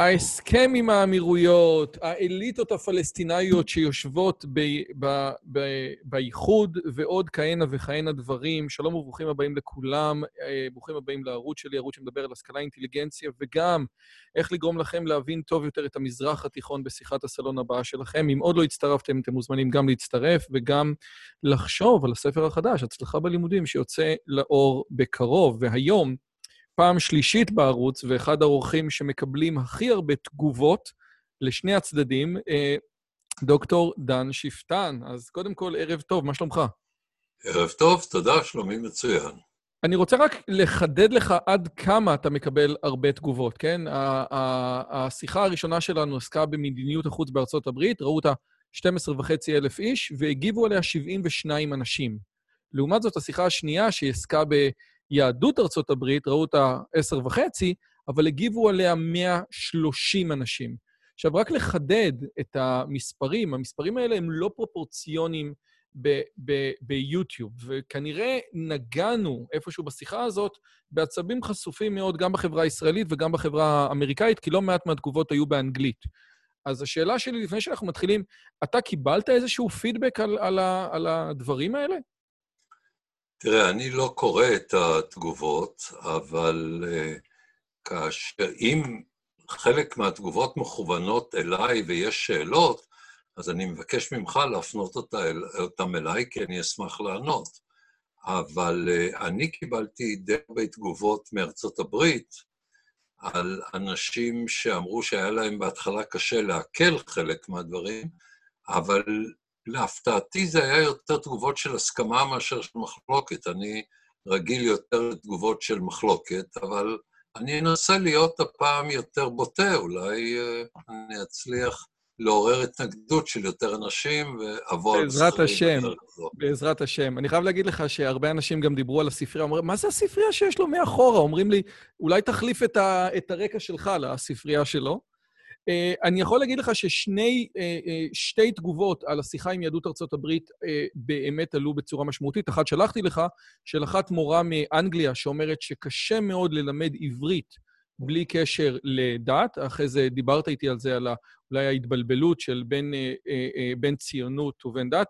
ההסכם עם האמירויות, האליטות הפלסטינאיות שיושבות באיחוד ועוד כהנה וכהנה דברים. שלום וברוכים הבאים לכולם, אה, ברוכים הבאים לערוץ שלי, ערוץ שמדבר על השכלה, אינטליגנציה, וגם איך לגרום לכם להבין טוב יותר את המזרח התיכון בשיחת הסלון הבאה שלכם. אם עוד לא הצטרפתם, אתם מוזמנים גם להצטרף וגם לחשוב על הספר החדש, הצלחה בלימודים, שיוצא לאור בקרוב. והיום, פעם שלישית בערוץ, ואחד האורחים שמקבלים הכי הרבה תגובות לשני הצדדים, אה, דוקטור דן שפטן. אז קודם כל, ערב טוב, מה שלומך? ערב טוב, תודה, שלומי מצוין. אני רוצה רק לחדד לך עד כמה אתה מקבל הרבה תגובות, כן? השיחה הראשונה שלנו עסקה במדיניות החוץ בארצות הברית, ראו אותה 12 וחצי אלף איש, והגיבו עליה 72 אנשים. לעומת זאת, השיחה השנייה, שהיא עסקה ב... יהדות ארצות הברית, ראו אותה עשר וחצי, אבל הגיבו עליה 130 אנשים. עכשיו, רק לחדד את המספרים, המספרים האלה הם לא פרופורציונים ביוטיוב, וכנראה נגענו איפשהו בשיחה הזאת בעצבים חשופים מאוד גם בחברה הישראלית וגם בחברה האמריקאית, כי לא מעט מהתגובות היו באנגלית. אז השאלה שלי, לפני שאנחנו מתחילים, אתה קיבלת איזשהו פידבק על, על, על הדברים האלה? תראה, אני לא קורא את התגובות, אבל uh, כאשר, אם חלק מהתגובות מכוונות אליי ויש שאלות, אז אני מבקש ממך להפנות אותה אל, אותם אליי, כי אני אשמח לענות. אבל uh, אני קיבלתי די הרבה תגובות מארצות הברית על אנשים שאמרו שהיה להם בהתחלה קשה לעכל חלק מהדברים, אבל להפתעתי זה היה יותר תגובות של הסכמה מאשר של מחלוקת. אני רגיל יותר לתגובות של מחלוקת, אבל אני אנסה להיות הפעם יותר בוטה, אולי אה, אני אצליח לעורר התנגדות של יותר אנשים ואבוא על. בעזרת השם, בעזרת השם. אני חייב להגיד לך שהרבה אנשים גם דיברו על הספרייה, אומרים, מה זה הספרייה שיש לו מאחורה? אומרים לי, אולי תחליף את, ה, את הרקע שלך לספרייה שלו. Uh, אני יכול להגיד לך ששני, uh, uh, שתי תגובות על השיחה עם יהדות ארצות הברית uh, באמת עלו בצורה משמעותית. אחת שלחתי לך, של אחת מורה מאנגליה שאומרת שקשה מאוד ללמד עברית בלי קשר לדת. אחרי זה דיברת איתי על זה, על אולי ההתבלבלות של בין, uh, uh, uh, בין ציונות ובין דת,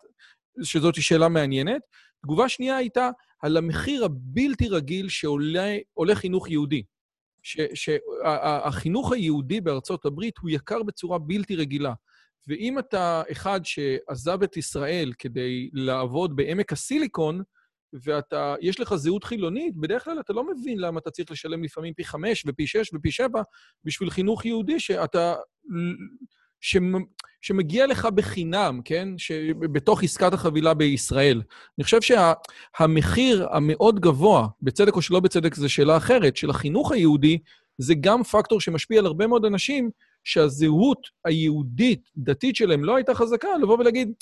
שזאת שאלה מעניינת. תגובה שנייה הייתה על המחיר הבלתי רגיל שעולה חינוך יהודי. שהחינוך היהודי בארצות הברית הוא יקר בצורה בלתי רגילה. ואם אתה אחד שעזב את ישראל כדי לעבוד בעמק הסיליקון, ואתה, יש לך זהות חילונית, בדרך כלל אתה לא מבין למה אתה צריך לשלם לפעמים פי חמש ופי שש ופי שבע בשביל חינוך יהודי שאתה... שמגיע לך בחינם, כן? בתוך עסקת החבילה בישראל. אני חושב שהמחיר שה... המאוד גבוה, בצדק או שלא בצדק, זו שאלה אחרת, של החינוך היהודי, זה גם פקטור שמשפיע על הרבה מאוד אנשים שהזהות היהודית-דתית שלהם לא הייתה חזקה, לבוא ולהגיד,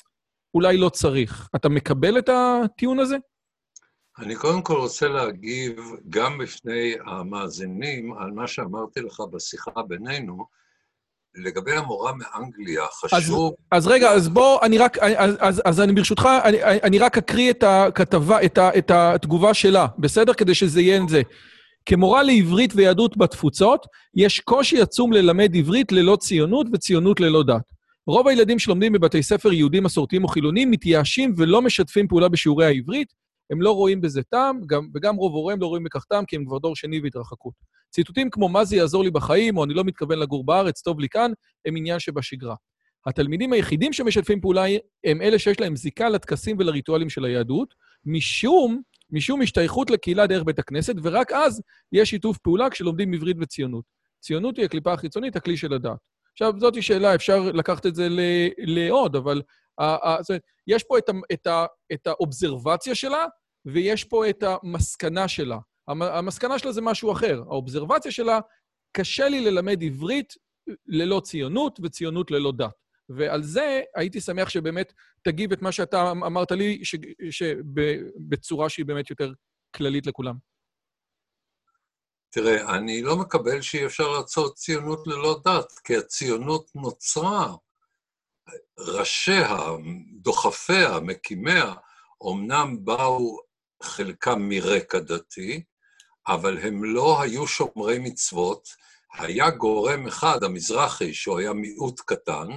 אולי לא צריך. אתה מקבל את הטיעון הזה? אני קודם כל רוצה להגיב גם בפני המאזינים על מה שאמרתי לך בשיחה בינינו, לגבי המורה מאנגליה, חשוב... אז, אז רגע, אז בוא, אני רק, אז, אז, אז אני ברשותך, אני, אני רק אקריא את הכתבה, את, ה, את התגובה שלה, בסדר? כדי שזה יהיה את זה. כמורה לעברית ויהדות בתפוצות, יש קושי עצום ללמד עברית ללא ציונות וציונות ללא דת. רוב הילדים שלומדים בבתי ספר יהודים מסורתיים או חילונים מתייאשים ולא משתפים פעולה בשיעורי העברית, הם לא רואים בזה טעם, גם, וגם רוב הוריהם לא רואים בכך טעם, כי הם כבר דור שני והתרחקות. ציטוטים כמו מה זה יעזור לי בחיים, או אני לא מתכוון לגור בארץ, טוב לי כאן, הם עניין שבשגרה. התלמידים היחידים שמשתפים פעולה הם אלה שיש להם זיקה לטקסים ולריטואלים של היהדות, משום, משום השתייכות לקהילה דרך בית הכנסת, ורק אז יש שיתוף פעולה כשלומדים עברית וציונות. ציונות היא הקליפה החיצונית, הכלי של הדת. עכשיו, זאת שאלה, אפשר לקחת את זה לעוד, אבל יש פה את, את, את האובזרבציה שלה, ויש פה את המסקנה שלה. המסקנה שלה זה משהו אחר. האובזרבציה שלה, קשה לי ללמד עברית ללא ציונות וציונות ללא דת. ועל זה הייתי שמח שבאמת תגיב את מה שאתה אמרת לי, ש, שהיא באמת יותר כללית לכולם. תראה, אני לא מקבל שאי אפשר לעשות ציונות ללא דת, כי הציונות נוצרה. ראשיה, דוחפיה, מקימיה, אמנם באו חלקם מרקע דתי, אבל הם לא היו שומרי מצוות. היה גורם אחד, המזרחי, שהוא היה מיעוט קטן,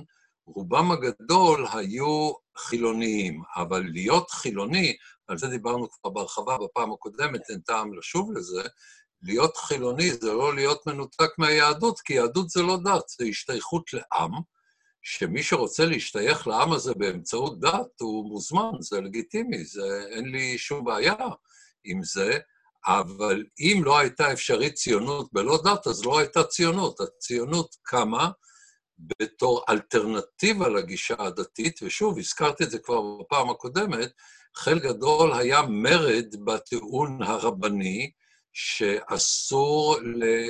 רובם הגדול היו חילוניים, אבל להיות חילוני, על זה דיברנו כבר בהרחבה בפעם הקודמת, אין טעם לשוב לזה, להיות חילוני זה לא להיות מנותק מהיהדות, כי יהדות זה לא דת, זה השתייכות לעם, שמי שרוצה להשתייך לעם הזה באמצעות דת, הוא מוזמן, זה לגיטימי, זה, אין לי שום בעיה עם זה, אבל אם לא הייתה אפשרית ציונות בלא דת, אז לא הייתה ציונות. הציונות קמה בתור אלטרנטיבה לגישה הדתית, ושוב, הזכרתי את זה כבר בפעם הקודמת, חלק גדול היה מרד בטיעון הרבני, שאסור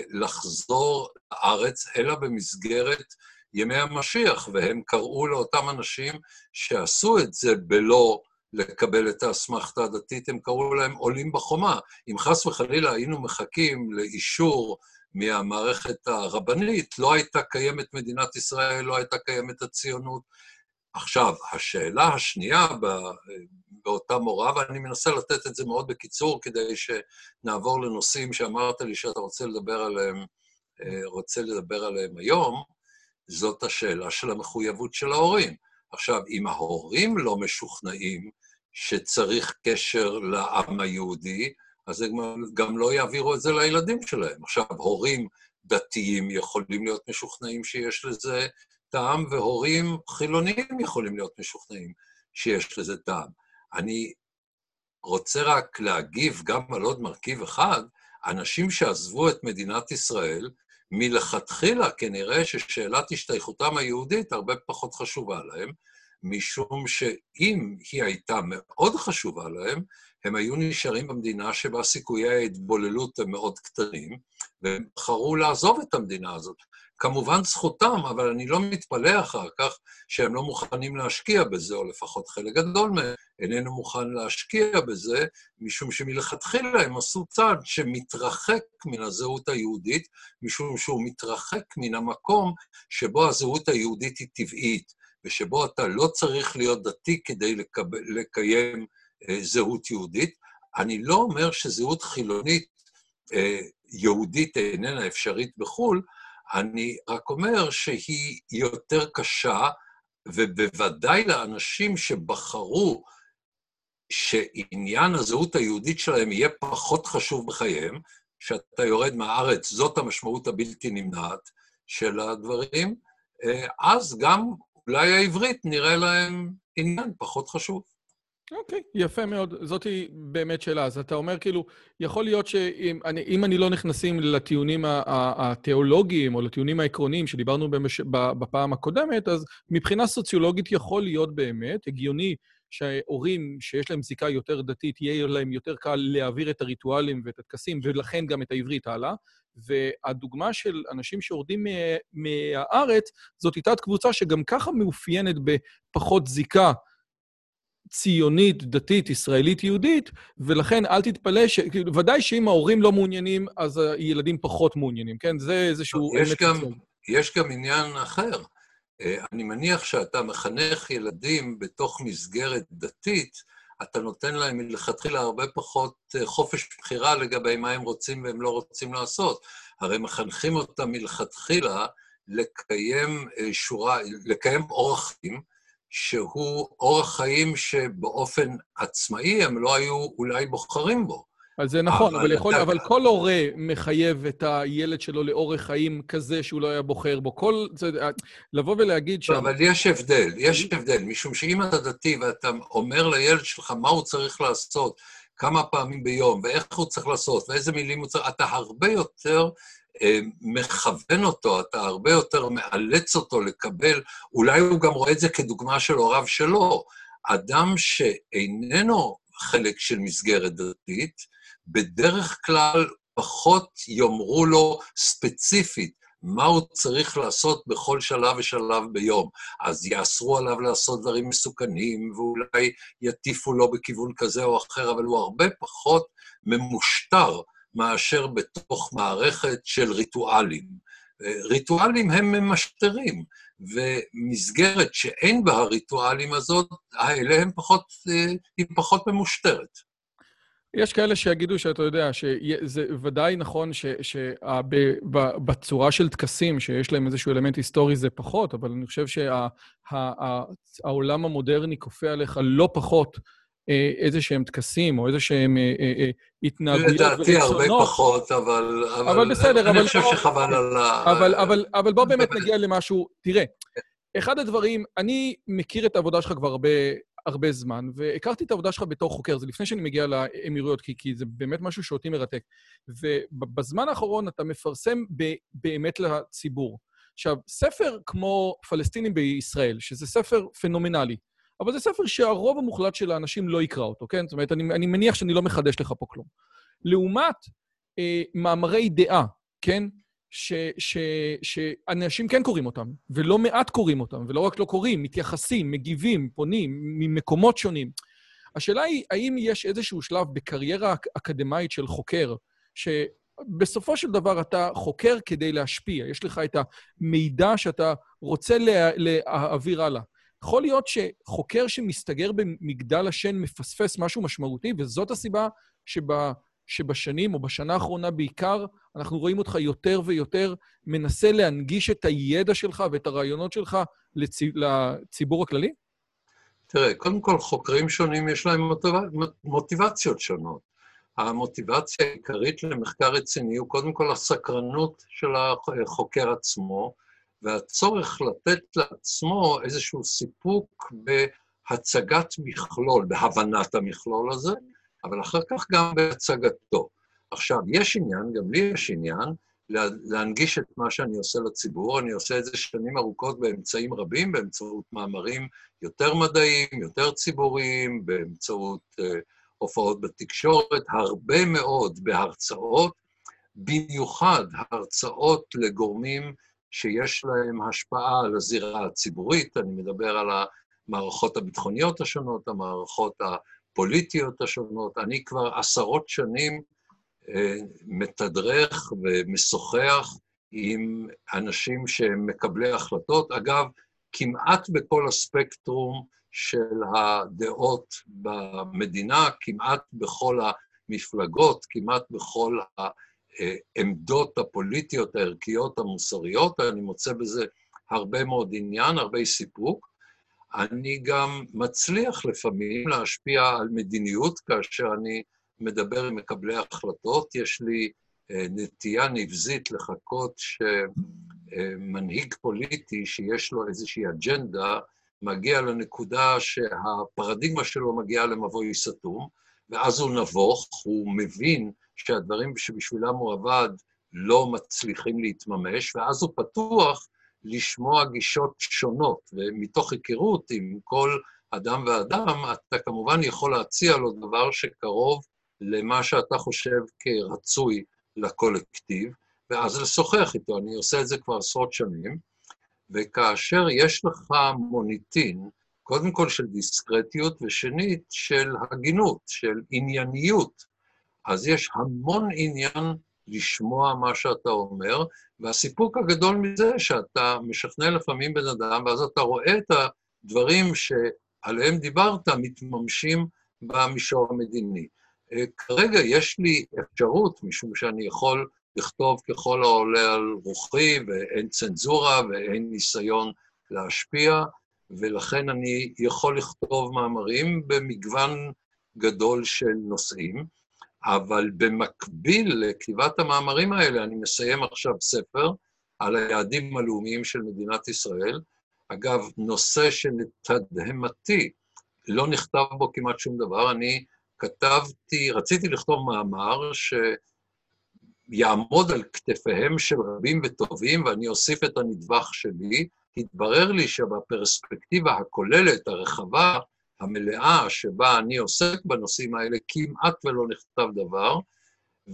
לחזור לארץ אלא במסגרת ימי המשיח, והם קראו לאותם אנשים שעשו את זה בלא לקבל את האסמכתה הדתית, הם קראו להם עולים בחומה. אם חס וחלילה היינו מחכים לאישור מהמערכת הרבנית, לא הייתה קיימת מדינת ישראל, לא הייתה קיימת הציונות. עכשיו, השאלה השנייה באותה מורה, ואני מנסה לתת את זה מאוד בקיצור כדי שנעבור לנושאים שאמרת לי שאתה רוצה לדבר עליהם, אה, רוצה לדבר עליהם היום, זאת השאלה של המחויבות של ההורים. עכשיו, אם ההורים לא משוכנעים שצריך קשר לעם היהודי, אז הם גם לא יעבירו את זה לילדים שלהם. עכשיו, הורים דתיים יכולים להיות משוכנעים שיש לזה טעם, והורים חילוניים יכולים להיות משוכנעים שיש לזה טעם. אני רוצה רק להגיב גם על עוד מרכיב אחד, אנשים שעזבו את מדינת ישראל, מלכתחילה כנראה ששאלת השתייכותם היהודית הרבה פחות חשובה להם, משום שאם היא הייתה מאוד חשובה להם, הם היו נשארים במדינה שבה סיכויי ההתבוללות הם מאוד קטנים, והם בחרו לעזוב את המדינה הזאת. כמובן זכותם, אבל אני לא מתפלא אחר כך שהם לא מוכנים להשקיע בזה, או לפחות חלק גדול מהם איננו מוכן להשקיע בזה, משום שמלכתחילה הם עשו צעד שמתרחק מן הזהות היהודית, משום שהוא מתרחק מן המקום שבו הזהות היהודית היא טבעית, ושבו אתה לא צריך להיות דתי כדי לקב... לקיים אה, זהות יהודית. אני לא אומר שזהות חילונית אה, יהודית איננה אפשרית בחו"ל, אני רק אומר שהיא יותר קשה, ובוודאי לאנשים שבחרו שעניין הזהות היהודית שלהם יהיה פחות חשוב בחייהם, שאתה יורד מהארץ, זאת המשמעות הבלתי נמנעת של הדברים, אה, אז גם אולי העברית נראה להם עניין פחות חשוב. אוקיי, יפה מאוד. זאת באמת שאלה. אז אתה אומר, כאילו, יכול להיות שאם אני, אם אני לא נכנסים לטיעונים התיאולוגיים או לטיעונים העקרוניים שדיברנו במש, בפעם הקודמת, אז מבחינה סוציולוגית יכול להיות באמת הגיוני שההורים שיש להם זיקה יותר דתית, יהיה להם יותר קל להעביר את הריטואלים ואת הטקסים, ולכן גם את העברית הלאה. והדוגמה של אנשים שיורדים מהארץ, זאת איתה קבוצה שגם ככה מאופיינת בפחות זיקה ציונית, דתית, ישראלית, יהודית, ולכן אל תתפלא ש... כאילו, ודאי שאם ההורים לא מעוניינים, אז הילדים פחות מעוניינים, כן? זה איזשהו... יש גם, יש גם עניין אחר. אה, אני מניח שאתה מחנך ילדים בתוך מסגרת דתית, אתה נותן להם מלכתחילה הרבה פחות אה, חופש בחירה לגבי מה הם רוצים והם לא רוצים לעשות. הרי מחנכים אותם מלכתחילה לקיים אה, שורה, לקיים אורח חיים, שהוא אורח חיים שבאופן עצמאי הם לא היו אולי בוחרים בו. אז זה נכון, אבל, אבל, יכול. אבל כל הורה מחייב את הילד שלו לאורך חיים כזה שהוא לא היה בוחר בו. כל... זה, לבוא ולהגיד ש... אבל יש הבדל, יש הבדל, משום שאם אתה דתי ואתה אומר לילד שלך מה הוא צריך לעשות, כמה פעמים ביום, ואיך הוא צריך לעשות, ואיזה מילים הוא צריך, אתה הרבה יותר מכוון אותו, אתה הרבה יותר מאלץ אותו לקבל, אולי הוא גם רואה את זה כדוגמה של הוריו שלו. אדם שאיננו חלק של מסגרת דתית, בדרך כלל פחות יאמרו לו ספציפית מה הוא צריך לעשות בכל שלב ושלב ביום. אז יאסרו עליו לעשות דברים מסוכנים, ואולי יטיפו לו בכיוון כזה או אחר, אבל הוא הרבה פחות ממושטר מאשר בתוך מערכת של ריטואלים. ריטואלים הם ממשטרים, ומסגרת שאין בה הריטואלים הזאת, האלה הם פחות, היא פחות ממושטרת. יש כאלה שיגידו שאתה יודע, שזה ודאי נכון שבצורה של טקסים, שיש להם איזשהו אלמנט היסטורי, זה פחות, אבל אני חושב שהעולם המודרני כופה עליך לא פחות אה, איזה שהם טקסים או איזה שהם אה, אה, התנהגויות לדעתי הרבה פחות, אבל... אבל בסדר, אבל... אני חושב שחבל על ה... אבל בוא באמת נגיע למשהו... תראה, אחד הדברים, אני מכיר את העבודה שלך כבר הרבה... הרבה זמן, והכרתי את העבודה שלך בתור חוקר, זה לפני שאני מגיע לאמירויות, כי, כי זה באמת משהו שאותי מרתק. ובזמן האחרון אתה מפרסם ב, באמת לציבור. עכשיו, ספר כמו פלסטינים בישראל, שזה ספר פנומנלי, אבל זה ספר שהרוב המוחלט של האנשים לא יקרא אותו, כן? זאת אומרת, אני, אני מניח שאני לא מחדש לך פה כלום. לעומת אה, מאמרי דעה, כן? שאנשים כן קוראים אותם, ולא מעט קוראים אותם, ולא רק לא קוראים, מתייחסים, מגיבים, פונים ממקומות שונים. השאלה היא, האם יש איזשהו שלב בקריירה אקדמאית של חוקר, שבסופו של דבר אתה חוקר כדי להשפיע, יש לך את המידע שאתה רוצה לה, להעביר הלאה. יכול להיות שחוקר שמסתגר במגדל השן מפספס משהו משמעותי, וזאת הסיבה. שבשנים, או בשנה האחרונה בעיקר, אנחנו רואים אותך יותר ויותר מנסה להנגיש את הידע שלך ואת הרעיונות שלך לצ... לציבור הכללי? תראה, קודם כל, חוקרים שונים יש להם מוטיב... מוטיבציות שונות. המוטיבציה העיקרית למחקר רציני הוא קודם כל הסקרנות של החוקר עצמו, והצורך לתת לעצמו איזשהו סיפוק בהצגת מכלול, בהבנת המכלול הזה, אבל אחר כך גם בהצגתו. עכשיו, יש עניין, גם לי יש עניין, להנגיש את מה שאני עושה לציבור. אני עושה את זה שנים ארוכות באמצעים רבים, באמצעות מאמרים יותר מדעיים, יותר ציבוריים, באמצעות uh, הופעות בתקשורת, הרבה מאוד בהרצאות, במיוחד הרצאות לגורמים שיש להם השפעה על הזירה הציבורית. אני מדבר על המערכות הביטחוניות השונות, המערכות הפוליטיות השונות. אני כבר עשרות שנים אה, מתדרך ומשוחח עם אנשים שהם מקבלי החלטות. אגב, כמעט בכל הספקטרום של הדעות במדינה, כמעט בכל המפלגות, כמעט בכל העמדות הפוליטיות, הערכיות, המוסריות, אני מוצא בזה הרבה מאוד עניין, הרבה סיפוק. אני גם מצליח לפעמים להשפיע על מדיניות כאשר אני מדבר עם מקבלי החלטות. יש לי אה, נטייה נבזית לחכות שמנהיג פוליטי שיש לו איזושהי אג'נדה, מגיע לנקודה שהפרדיגמה שלו מגיעה למבוי סתום, ואז הוא נבוך, הוא מבין שהדברים שבשבילם הוא עבד לא מצליחים להתממש, ואז הוא פתוח לשמוע גישות שונות, ומתוך היכרות עם כל אדם ואדם, אתה כמובן יכול להציע לו דבר שקרוב למה שאתה חושב כרצוי לקולקטיב, ואז לשוחח איתו. אני עושה את זה כבר עשרות שנים, וכאשר יש לך מוניטין, קודם כל של דיסקרטיות, ושנית, של הגינות, של ענייניות, אז יש המון עניין לשמוע מה שאתה אומר, והסיפוק הגדול מזה שאתה משכנע לפעמים בן אדם, ואז אתה רואה את הדברים שעליהם דיברת מתממשים במישור המדיני. אה, כרגע יש לי אפשרות, משום שאני יכול לכתוב ככל העולה על רוחי, ואין צנזורה ואין ניסיון להשפיע, ולכן אני יכול לכתוב מאמרים במגוון גדול של נושאים. אבל במקביל לכתיבת המאמרים האלה, אני מסיים עכשיו ספר על היעדים הלאומיים של מדינת ישראל. אגב, נושא שלתדהמתי לא נכתב בו כמעט שום דבר. אני כתבתי, רציתי לכתוב מאמר יעמוד על כתפיהם של רבים וטובים, ואני אוסיף את הנדבך שלי, התברר לי שבפרספקטיבה הכוללת, הרחבה, המלאה, שבה אני עוסק בנושאים האלה, כמעט ולא נכתב דבר,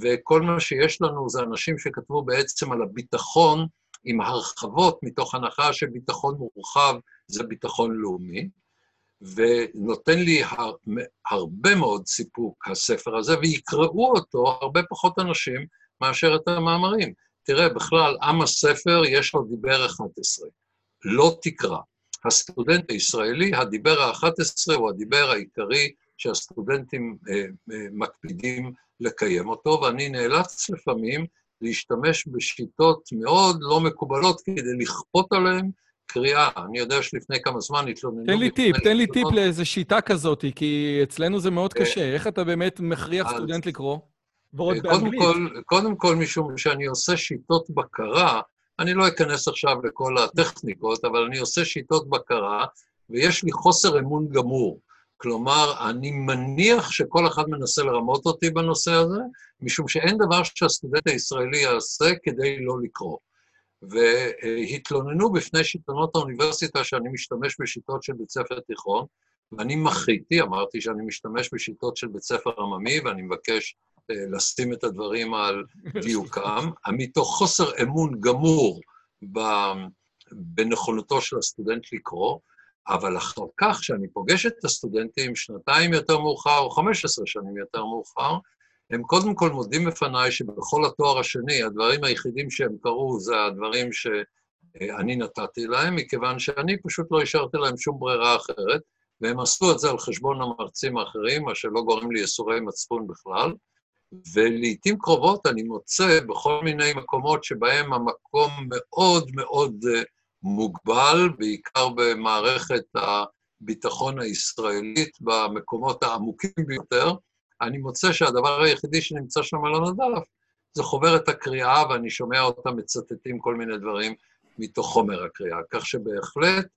וכל מה שיש לנו זה אנשים שכתבו בעצם על הביטחון עם הרחבות, מתוך הנחה שביטחון מורחב זה ביטחון לאומי, ונותן לי הר, הרבה מאוד סיפוק, הספר הזה, ויקראו אותו הרבה פחות אנשים מאשר את המאמרים. תראה, בכלל, עם הספר יש לו דיבר 11, לא תקרא. הסטודנט הישראלי, הדיבר ה-11 הוא הדיבר העיקרי שהסטודנטים אה, אה, מקפידים לקיים אותו, ואני נאלץ לפעמים להשתמש בשיטות מאוד לא מקובלות כדי לכפות עליהם קריאה. אני יודע שלפני כמה זמן התלוננו... תן לי טיפ, תן לי טיפ לאיזו שיטה כזאת, כי אצלנו זה מאוד קשה. איך אתה באמת מכריח סטודנט לקרוא? ועוד באנגלית. קודם כל, משום שאני עושה שיטות בקרה, אני לא אכנס עכשיו לכל הטכניקות, אבל אני עושה שיטות בקרה, ויש לי חוסר אמון גמור. כלומר, אני מניח שכל אחד מנסה לרמות אותי בנושא הזה, משום שאין דבר שהסטודנט הישראלי יעשה כדי לא לקרוא. והתלוננו בפני שלטונות האוניברסיטה שאני משתמש בשיטות של בית ספר תיכון, ואני מחיתי, אמרתי שאני משתמש בשיטות של בית ספר עממי, ואני מבקש לשים את הדברים על דיוקם, מתוך חוסר אמון גמור בנכונותו של הסטודנט לקרוא, אבל אחר כך, כשאני פוגש את הסטודנטים שנתיים יותר מאוחר, או 15 שנים יותר מאוחר, הם קודם כל מודים בפניי שבכל התואר השני, הדברים היחידים שהם קראו זה הדברים שאני נתתי להם, מכיוון שאני פשוט לא השארתי להם שום ברירה אחרת, והם עשו את זה על חשבון המרצים האחרים, מה שלא גורם לי ייסורי מצפון בכלל. ולעיתים קרובות אני מוצא בכל מיני מקומות שבהם המקום מאוד מאוד אה, מוגבל, בעיקר במערכת הביטחון הישראלית, במקומות העמוקים ביותר, אני מוצא שהדבר היחידי שנמצא שם על הנדף זה חוברת הקריאה, ואני שומע אותם מצטטים כל מיני דברים מתוך חומר הקריאה. כך שבהחלט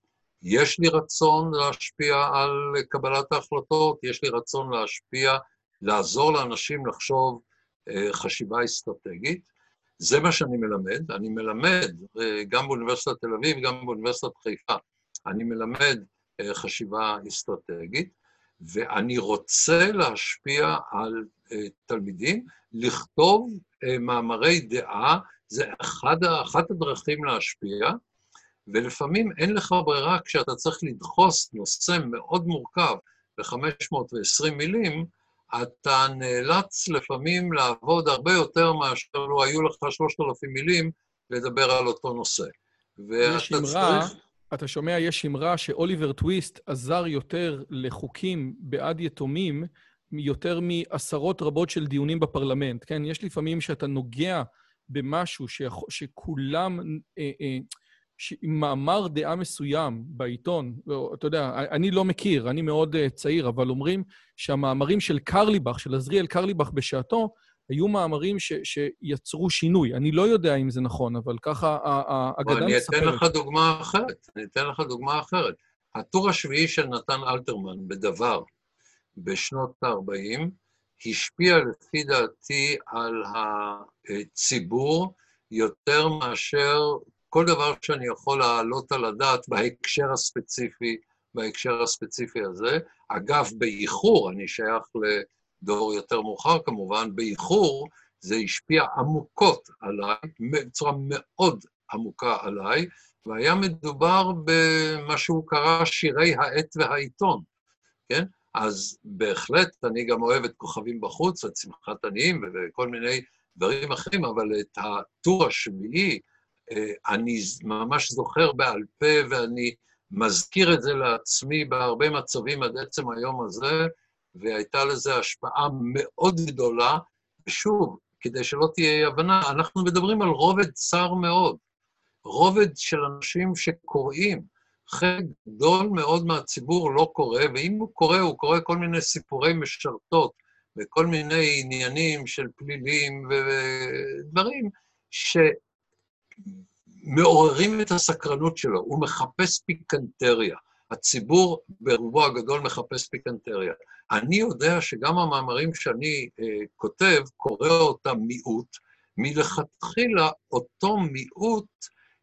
יש לי רצון להשפיע על קבלת ההחלטות, יש לי רצון להשפיע, לעזור לאנשים לחשוב אה, חשיבה אסטרטגית. זה מה שאני מלמד. אני מלמד, אה, גם באוניברסיטת תל אביב, גם באוניברסיטת חיפה, אני מלמד אה, חשיבה אסטרטגית. ואני רוצה להשפיע על תלמידים, לכתוב מאמרי דעה, זה אחד, אחת הדרכים להשפיע, ולפעמים אין לך ברירה כשאתה צריך לדחוס נושא מאוד מורכב ב-520 מילים, אתה נאלץ לפעמים לעבוד הרבה יותר מאשר לו היו לך 3,000 מילים לדבר על אותו נושא. יש אמרה, צריך... אתה שומע, יש אמרה שאוליבר טוויסט עזר יותר לחוקים בעד יתומים יותר מעשרות רבות של דיונים בפרלמנט, כן? יש לפעמים שאתה נוגע במשהו שכולם, אה, אה, עם מאמר דעה מסוים בעיתון, לא, אתה יודע, אני לא מכיר, אני מאוד אה, צעיר, אבל אומרים שהמאמרים של קרליבך, של עזריאל קרליבך בשעתו, היו מאמרים ש, שיצרו שינוי. אני לא יודע אם זה נכון, אבל ככה האגדה מספרת. אני אתן לך דוגמה אחרת. אני אתן לך דוגמה אחרת. הטור השביעי של נתן אלתרמן בדבר בשנות ה-40 השפיע לפי דעתי על הציבור יותר מאשר כל דבר שאני יכול להעלות על הדעת בהקשר הספציפי, בהקשר הספציפי הזה. אגב, באיחור, אני שייך ל... דור יותר מאוחר כמובן, באיחור, זה השפיע עמוקות עליי, בצורה מאוד עמוקה עליי, והיה מדובר במה שהוא קרא שירי העט והעיתון, כן? אז בהחלט, אני גם אוהב את כוכבים בחוץ, את שמחת עניים וכל מיני דברים אחרים, אבל את הטור השביעי, אני ממש זוכר בעל פה, ואני מזכיר את זה לעצמי בהרבה מצבים עד עצם היום הזה, והייתה לזה השפעה מאוד גדולה. ושוב, כדי שלא תהיה אי הבנה, אנחנו מדברים על רובד צר מאוד, רובד של אנשים שקוראים. חלק גדול מאוד מהציבור לא קורא, ואם הוא קורא, הוא קורא כל מיני סיפורי משרתות וכל מיני עניינים של פלילים ודברים שמעוררים את הסקרנות שלו, הוא מחפש פיקנטריה. הציבור ברובו הגדול מחפש פיקנטריה. אני יודע שגם המאמרים שאני אה, כותב, קורא אותם מיעוט, מלכתחילה אותו מיעוט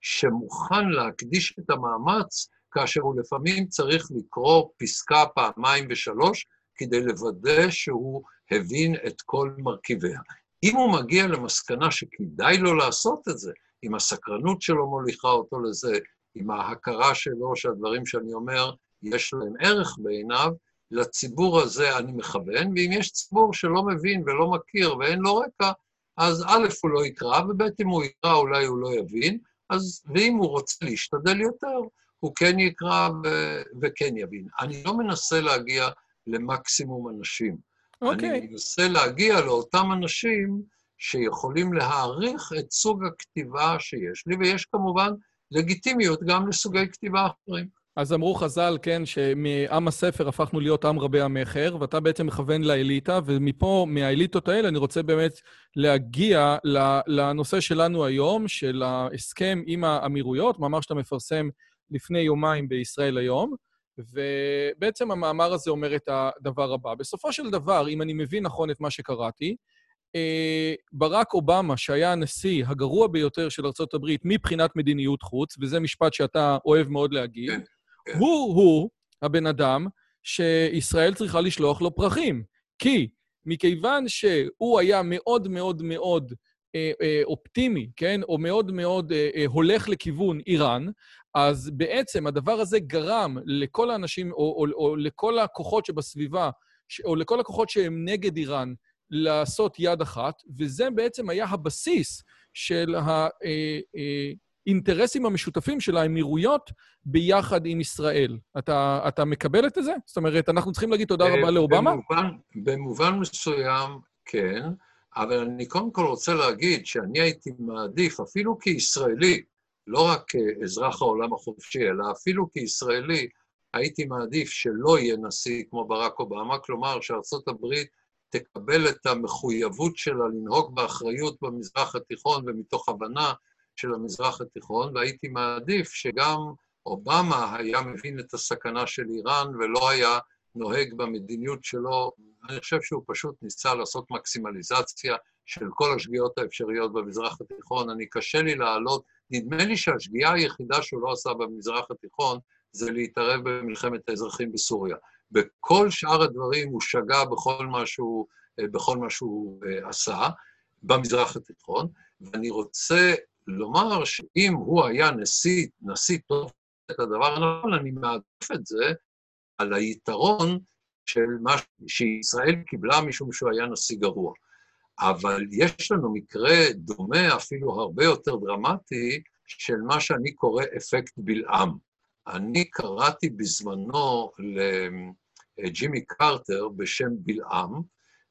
שמוכן להקדיש את המאמץ, כאשר הוא לפעמים צריך לקרוא פסקה פעמיים ושלוש, כדי לוודא שהוא הבין את כל מרכיביה. אם הוא מגיע למסקנה שכדאי לו לעשות את זה, אם הסקרנות שלו מוליכה אותו לזה, עם ההכרה שלו שהדברים שאני אומר, יש להם ערך בעיניו, לציבור הזה אני מכוון, ואם יש ציבור שלא מבין ולא מכיר ואין לו רקע, אז א', הוא לא יקרא, וב', אם הוא יקרא, אולי הוא לא יבין, אז, ואם הוא רוצה להשתדל יותר, הוא כן יקרא ו- וכן יבין. אני לא מנסה להגיע למקסימום אנשים. אוקיי. Okay. אני מנסה להגיע לאותם אנשים שיכולים להעריך את סוג הכתיבה שיש לי, ויש כמובן לגיטימיות גם לסוגי כתיבה אחרים. אז אמרו חז"ל, כן, שמעם הספר הפכנו להיות עם רבי המכר, ואתה בעצם מכוון לאליטה, ומפה, מהאליטות האלה, אני רוצה באמת להגיע לנושא שלנו היום, של ההסכם עם האמירויות, מאמר שאתה מפרסם לפני יומיים בישראל היום, ובעצם המאמר הזה אומר את הדבר הבא. בסופו של דבר, אם אני מבין נכון את מה שקראתי, ברק אובמה, שהיה הנשיא הגרוע ביותר של ארה"ב מבחינת מדיניות חוץ, וזה משפט שאתה אוהב מאוד להגיד, כן, כן. הוא-הוא הבן אדם שישראל צריכה לשלוח לו פרחים. כי מכיוון שהוא היה מאוד מאוד מאוד אה, אה, אופטימי, כן? או מאוד מאוד אה, אה, הולך לכיוון איראן, אז בעצם הדבר הזה גרם לכל האנשים, או, או, או לכל הכוחות שבסביבה, או לכל הכוחות שהם נגד איראן, לעשות יד אחת, וזה בעצם היה הבסיס של האינטרסים אה, המשותפים של האמירויות ביחד עם ישראל. אתה, אתה מקבל את זה? זאת אומרת, אנחנו צריכים להגיד תודה רבה לאובמה? במובן, במובן מסוים, כן, אבל אני קודם כל רוצה להגיד שאני הייתי מעדיף, אפילו כישראלי, לא רק כאזרח העולם החופשי, אלא אפילו כישראלי, הייתי מעדיף שלא יהיה נשיא כמו ברק אובמה, כלומר שארצות הברית תקבל את המחויבות שלה לנהוג באחריות במזרח התיכון ומתוך הבנה של המזרח התיכון, והייתי מעדיף שגם אובמה היה מבין את הסכנה של איראן ולא היה נוהג במדיניות שלו. אני חושב שהוא פשוט ניסה לעשות מקסימליזציה של כל השגיאות האפשריות במזרח התיכון. אני, קשה לי להעלות, נדמה לי שהשגיאה היחידה שהוא לא עשה במזרח התיכון זה להתערב במלחמת האזרחים בסוריה. בכל שאר הדברים הוא שגה בכל מה שהוא, בכל מה שהוא אה, עשה במזרח התיכון, ואני רוצה לומר שאם הוא היה נשיא, נשיא טוב את הדבר הנכון, אני מעדיף את זה על היתרון של מה שישראל קיבלה משום שהוא היה נשיא גרוע. אבל יש לנו מקרה דומה, אפילו הרבה יותר דרמטי, של מה שאני קורא אפקט בלעם. אני קראתי בזמנו לג'ימי קרטר בשם בלעם,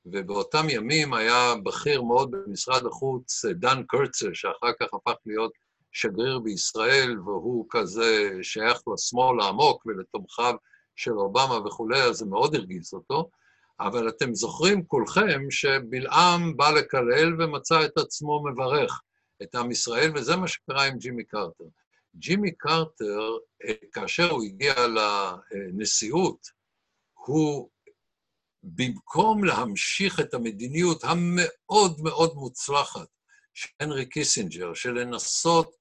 ובאותם ימים היה בכיר מאוד במשרד החוץ, דן קרצר, שאחר כך הפך להיות שגריר בישראל, והוא כזה שייך לשמאל העמוק ולתומכיו של אובמה וכולי, אז זה מאוד הרגיז אותו. אבל אתם זוכרים כולכם שבלעם בא לקלל ומצא את עצמו מברך את עם ישראל, וזה מה שקרה עם ג'ימי קרטר. ג'ימי קרטר, אה, כאשר הוא הגיע לנשיאות, הוא, במקום להמשיך את המדיניות המאוד מאוד מוצלחת של הנרי קיסינג'ר, של לנסות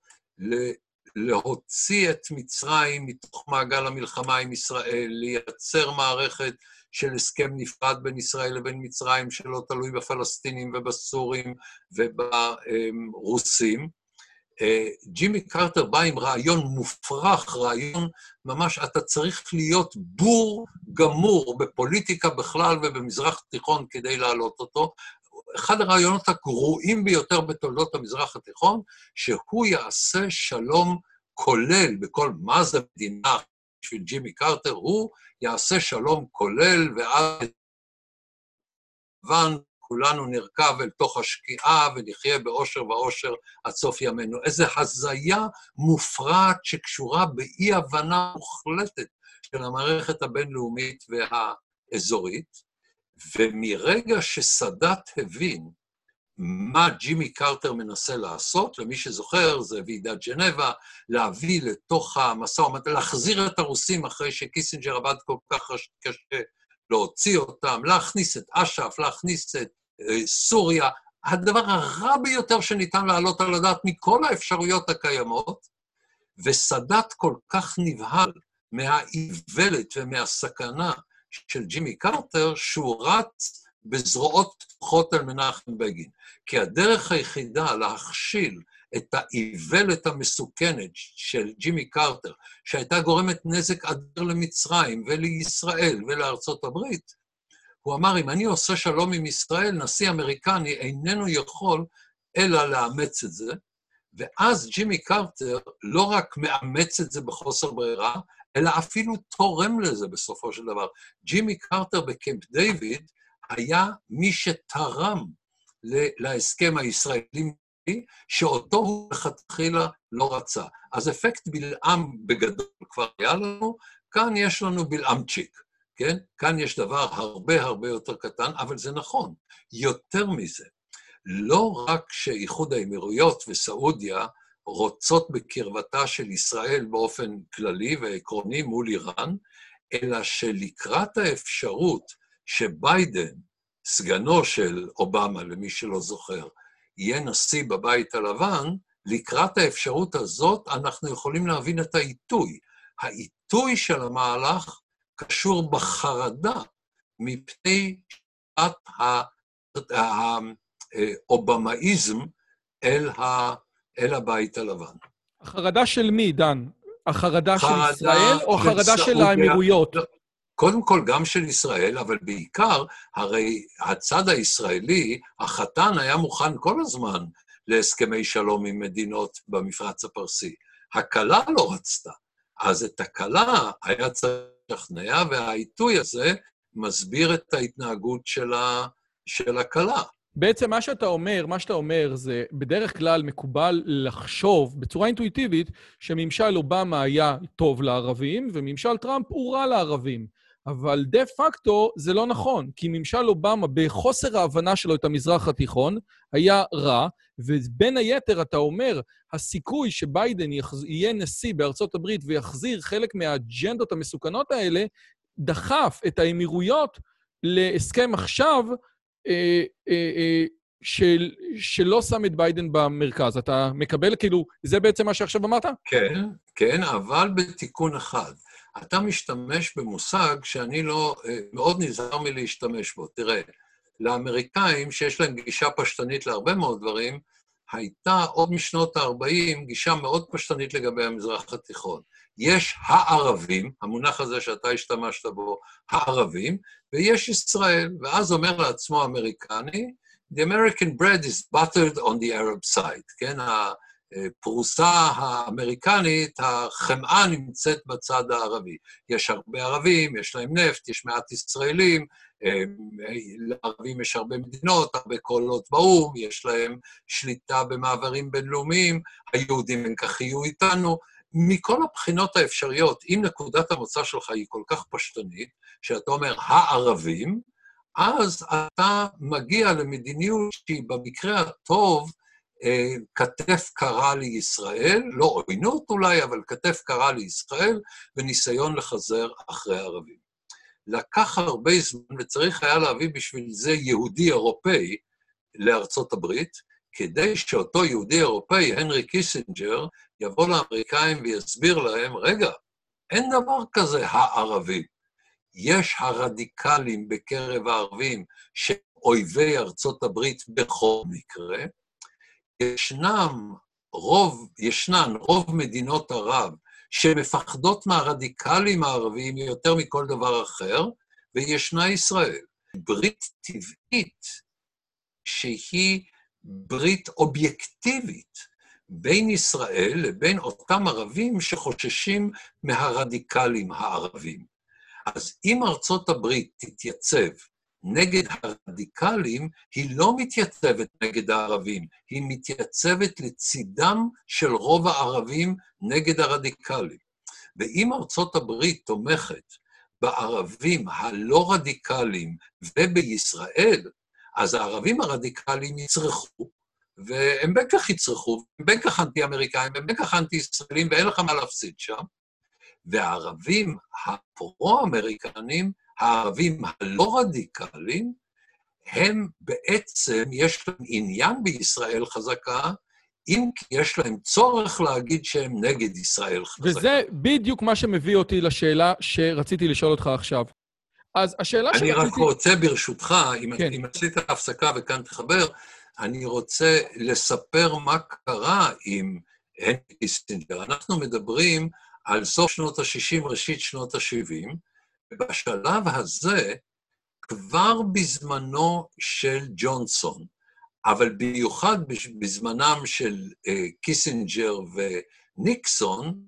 להוציא את מצרים מתוך מעגל המלחמה עם ישראל, לייצר מערכת של הסכם נפרד בין ישראל לבין מצרים, שלא תלוי בפלסטינים ובסורים וברוסים. אה, ג'ימי קרטר בא עם רעיון מופרך, רעיון ממש, אתה צריך להיות בור גמור בפוליטיקה בכלל ובמזרח התיכון כדי להעלות אותו. אחד הרעיונות הגרועים ביותר בתולדות המזרח התיכון, שהוא יעשה שלום כולל בכל מה זה מדינה בשביל ג'ימי קרטר, הוא יעשה שלום כולל, ואז כולנו נרכב אל תוך השקיעה ונחיה באושר ואושר עד סוף ימינו. איזו הזיה מופרעת שקשורה באי-הבנה מוחלטת של המערכת הבינלאומית והאזורית, ומרגע שסאדאת הבין מה ג'ימי קרטר מנסה לעשות, למי שזוכר, זה ועידת ג'נבה, להביא לתוך המשא ומתן, להחזיר את הרוסים אחרי שקיסינג'ר עבד כל כך קשה להוציא אותם, להכניס את אש"ף, להכניס את אה, סוריה, הדבר הרע ביותר שניתן להעלות על הדעת מכל האפשרויות הקיימות, וסאדאת כל כך נבהל מהאיוולת ומהסכנה של ג'ימי קרטר, שהוא רץ בזרועות פתוחות על מנחם בגין. כי הדרך היחידה להכשיל את האיוולת המסוכנת של ג'ימי קרטר, שהייתה גורמת נזק אדיר למצרים ולישראל ולארצות הברית, הוא אמר, אם אני עושה שלום עם ישראל, נשיא אמריקני איננו יכול אלא לאמץ את זה, ואז ג'ימי קרטר לא רק מאמץ את זה בחוסר ברירה, אלא אפילו תורם לזה בסופו של דבר. ג'ימי קרטר בקמפ דיוויד היה מי שתרם להסכם הישראלי, שאותו הוא לכתחילה לא רצה. אז אפקט בלעם בגדול כבר היה לנו, כאן יש לנו בלעמצ'יק, כן? כאן יש דבר הרבה הרבה יותר קטן, אבל זה נכון. יותר מזה, לא רק שאיחוד האמירויות וסעודיה רוצות בקרבתה של ישראל באופן כללי ועקרוני מול איראן, אלא שלקראת האפשרות שביידן, סגנו של אובמה, למי שלא זוכר, יהיה נשיא בבית הלבן, לקראת האפשרות הזאת אנחנו יכולים להבין את העיתוי. העיתוי של המהלך קשור בחרדה מפני שעת האובמאיזם אל, ה, אל הבית הלבן. החרדה של מי, דן? החרדה של ישראל או החרדה של האמירויות? קודם כל, גם של ישראל, אבל בעיקר, הרי הצד הישראלי, החתן היה מוכן כל הזמן להסכמי שלום עם מדינות במפרץ הפרסי. הכלה לא רצתה. אז את הכלה היה צריך לשכנע, והעיתוי הזה מסביר את ההתנהגות של, הכלה. בעצם מה שאתה אומר, מה שאתה אומר זה, בדרך כלל מקובל לחשוב בצורה אינטואיטיבית שממשל אובמה היה טוב לערבים וממשל טראמפ הוא רע לערבים. אבל דה פקטו זה לא נכון, כי ממשל אובמה, בחוסר ההבנה שלו את המזרח התיכון, היה רע, ובין היתר, אתה אומר, הסיכוי שביידן יהיה נשיא בארצות הברית ויחזיר חלק מהאג'נדות המסוכנות האלה, דחף את האמירויות להסכם עכשיו אה, אה, אה, של, שלא שם את ביידן במרכז. אתה מקבל, כאילו, זה בעצם מה שעכשיו אמרת? כן, כן, אבל בתיקון אחד. אתה משתמש במושג שאני לא, אה, מאוד נזהר מלהשתמש בו. תראה, לאמריקאים, שיש להם גישה פשטנית להרבה מאוד דברים, הייתה עוד משנות ה-40 גישה מאוד פשטנית לגבי המזרח התיכון. יש הערבים, המונח הזה שאתה השתמשת בו, הערבים, ויש ישראל, ואז אומר לעצמו האמריקני, The American bread is buttered on the Arab side, כן? הפרוסה האמריקנית, החמאה נמצאת בצד הערבי. יש הרבה ערבים, יש להם נפט, יש מעט ישראלים, לערבים יש הרבה מדינות, הרבה קולות באו"ם, יש להם שליטה במעברים בינלאומיים, היהודים הם כך יהיו איתנו. מכל הבחינות האפשריות, אם נקודת המוצא שלך היא כל כך פשטנית, שאתה אומר הערבים, אז אתה מגיע למדיניות שהיא במקרה הטוב כתף קרה לישראל, לא עוינות אולי, אבל כתף קרה לישראל, וניסיון לחזר אחרי הערבים. לקח הרבה זמן, וצריך היה להביא בשביל זה יהודי אירופאי לארצות הברית, כדי שאותו יהודי אירופאי, הנרי קיסינג'ר, יבוא לאמריקאים ויסביר להם, רגע, אין דבר כזה הערבים. יש הרדיקלים בקרב הערבים שאויבי ארצות הברית בכל מקרה, ישנם רוב, ישנן רוב מדינות ערב שמפחדות מהרדיקלים הערביים יותר מכל דבר אחר, וישנה ישראל. ברית טבעית שהיא ברית אובייקטיבית בין ישראל לבין אותם ערבים שחוששים מהרדיקלים הערבים. אז אם ארצות הברית תתייצב נגד הרדיקלים, היא לא מתייצבת נגד הערבים, היא מתייצבת לצידם של רוב הערבים נגד הרדיקלים. ואם ארצות הברית תומכת בערבים הלא רדיקליים ובישראל, אז הערבים הרדיקליים יצרכו, והם בין כך יצרכו, הם בין כך אנטי-אמריקאים, הם בין כך אנטי-ישראלים, ואין לך מה להפסיד שם. והערבים הפרו-אמריקנים, הערבים הלא רדיקליים, הם בעצם, יש להם עניין בישראל חזקה, אם כי יש להם צורך להגיד שהם נגד ישראל חזקה. וזה בדיוק מה שמביא אותי לשאלה שרציתי לשאול אותך עכשיו. אז השאלה אני שרציתי... רק רוצה, ברשותך, אם, כן. אם עשית הפסקה וכאן תחבר, אני רוצה לספר מה קרה עם הנרי קיסינג'ר. אנחנו מדברים על סוף שנות ה-60, ראשית שנות ה-70, ובשלב הזה, כבר בזמנו של ג'ונסון, אבל במיוחד בזמנם של אה, קיסינג'ר וניקסון,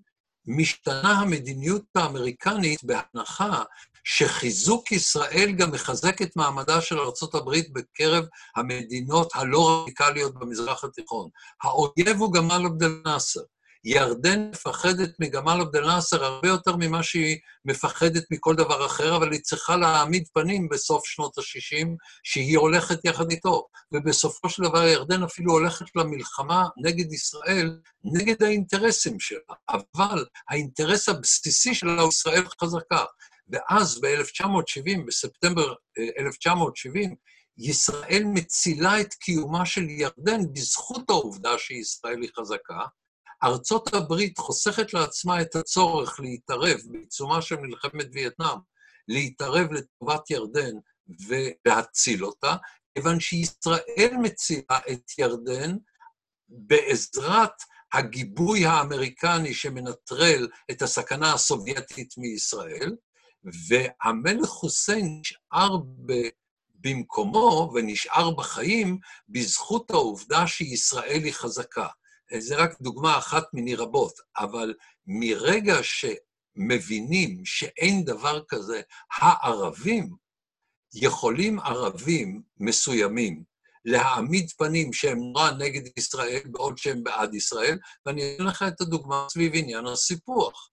משתנה המדיניות האמריקנית בהנחה שחיזוק ישראל גם מחזק את מעמדה של ארה"ב בקרב המדינות הלא רדיקליות במזרח התיכון. האויב הוא גמל עבד אל-נאצר. ירדן מפחדת מגמל עבד אל-נאצר הרבה יותר ממה שהיא מפחדת מכל דבר אחר, אבל היא צריכה להעמיד פנים בסוף שנות ה-60 שהיא הולכת יחד איתו. ובסופו של דבר ירדן אפילו הולכת למלחמה נגד ישראל, נגד האינטרסים שלה. אבל האינטרס הבסיסי שלה הוא ישראל חזקה. ואז ב-1970, בספטמבר 1970, ישראל מצילה את קיומה של ירדן בזכות העובדה שישראל היא חזקה. ארצות הברית חוסכת לעצמה את הצורך להתערב בעיצומה של מלחמת וייטנאם, להתערב לטובת ירדן ולהציל אותה, כיוון שישראל מצילה את ירדן בעזרת הגיבוי האמריקני שמנטרל את הסכנה הסובייטית מישראל, והמלך חוסיין נשאר ב... במקומו ונשאר בחיים בזכות העובדה שישראל היא חזקה. זה רק דוגמה אחת מיני רבות, אבל מרגע שמבינים שאין דבר כזה, הערבים, יכולים ערבים מסוימים להעמיד פנים שהם נורא נגד ישראל בעוד שהם בעד ישראל, ואני אתן לך את הדוגמה סביב עניין הסיפוח.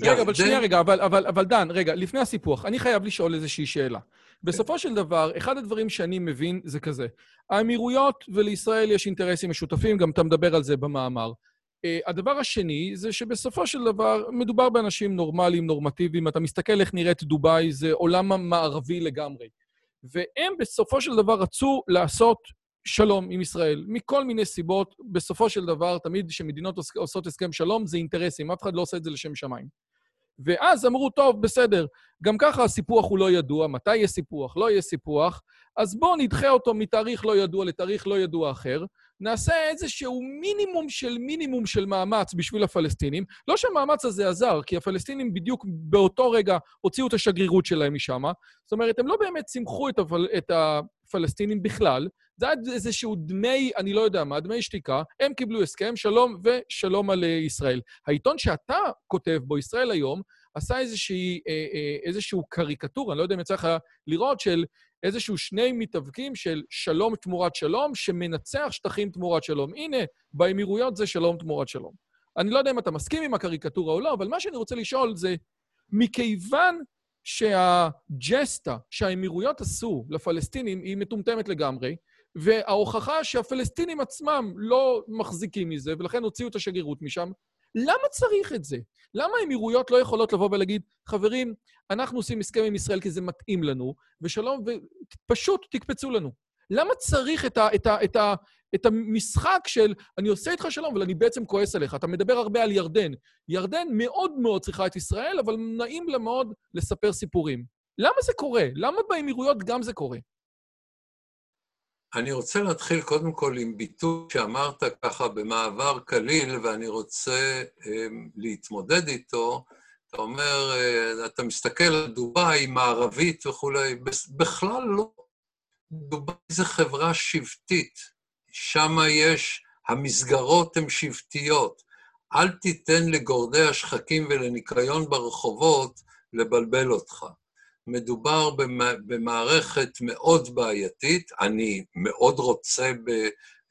רגע, ירדן... אבל שנייה רגע, אבל, אבל, אבל דן, רגע, לפני הסיפוח, אני חייב לשאול איזושהי שאלה. בסופו של דבר, אחד הדברים שאני מבין זה כזה, האמירויות ולישראל יש אינטרסים משותפים, גם אתה מדבר על זה במאמר. Uh, הדבר השני זה שבסופו של דבר מדובר באנשים נורמליים, נורמטיביים. אתה מסתכל איך נראית דובאי, זה עולם מערבי לגמרי. והם בסופו של דבר רצו לעשות שלום עם ישראל, מכל מיני סיבות. בסופו של דבר, תמיד כשמדינות עושות הסכם שלום, זה אינטרסים, אף אחד לא עושה את זה לשם שמיים. ואז אמרו, טוב, בסדר, גם ככה הסיפוח הוא לא ידוע, מתי יהיה סיפוח, לא יהיה סיפוח, אז בואו נדחה אותו מתאריך לא ידוע לתאריך לא ידוע אחר, נעשה איזשהו מינימום של מינימום של מאמץ בשביל הפלסטינים. לא שהמאמץ הזה עזר, כי הפלסטינים בדיוק באותו רגע הוציאו את השגרירות שלהם משם. זאת אומרת, הם לא באמת סימכו את, הפל... את הפלסטינים בכלל, זה היה איזשהו דמי, אני לא יודע מה, דמי שתיקה, הם קיבלו הסכם, שלום ושלום על ישראל. העיתון שאתה כותב בו, ישראל היום, עשה איזושהי, אה, אה, איזשהו קריקטורה, אני לא יודע אם יצא לך לראות, של איזשהו שני מתאבקים של שלום תמורת שלום, שמנצח שטחים תמורת שלום. הנה, באמירויות זה שלום תמורת שלום. אני לא יודע אם אתה מסכים עם הקריקטורה או לא, אבל מה שאני רוצה לשאול זה, מכיוון שהג'סטה שהאמירויות עשו לפלסטינים היא מטומטמת לגמרי, וההוכחה שהפלסטינים עצמם לא מחזיקים מזה, ולכן הוציאו את השגרירות משם, למה צריך את זה? למה האמירויות לא יכולות לבוא ולהגיד, חברים, אנחנו עושים הסכם עם ישראל כי זה מתאים לנו, ושלום, ופשוט תקפצו לנו. למה צריך את, ה, את, ה, את, ה, את המשחק של אני עושה איתך שלום, אבל אני בעצם כועס עליך? אתה מדבר הרבה על ירדן. ירדן מאוד מאוד צריכה את ישראל, אבל נעים לה מאוד לספר סיפורים. למה זה קורה? למה באמירויות גם זה קורה? אני רוצה להתחיל קודם כל עם ביטוי שאמרת ככה במעבר קליל, ואני רוצה um, להתמודד איתו. אתה אומר, uh, אתה מסתכל על דובאי, מערבית וכולי, בכלל לא. דובאי זה חברה שבטית, שם יש, המסגרות הן שבטיות. אל תיתן לגורדי השחקים ולניקיון ברחובות לבלבל אותך. מדובר במערכת מאוד בעייתית, אני מאוד רוצה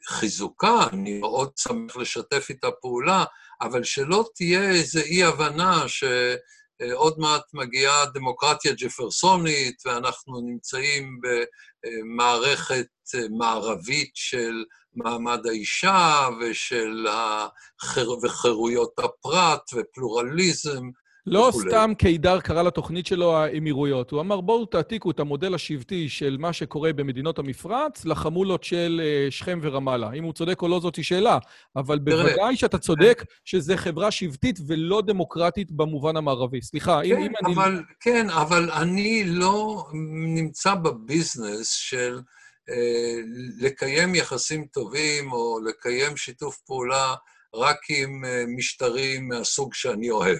בחיזוקה, אני מאוד שמח לשתף איתה פעולה, אבל שלא תהיה איזו אי-הבנה שעוד מעט מגיעה דמוקרטיה ג'פרסונית, ואנחנו נמצאים במערכת מערבית של מעמד האישה ושל החר... וחירויות הפרט ופלורליזם, לא סתם קידר קרא לתוכנית שלו האמירויות. הוא אמר, בואו תעתיקו את המודל השבטי של מה שקורה במדינות המפרץ לחמולות של אה, שכם ורמאללה. אם הוא צודק או לא, זאתי שאלה. אבל בוודאי שאתה צודק שזה חברה שבטית ולא דמוקרטית במובן המערבי. סליחה, כן, אם אבל, אני... כן, אבל אני לא נמצא בביזנס של אה, לקיים יחסים טובים או לקיים שיתוף פעולה רק עם אה, משטרים מהסוג שאני אוהב.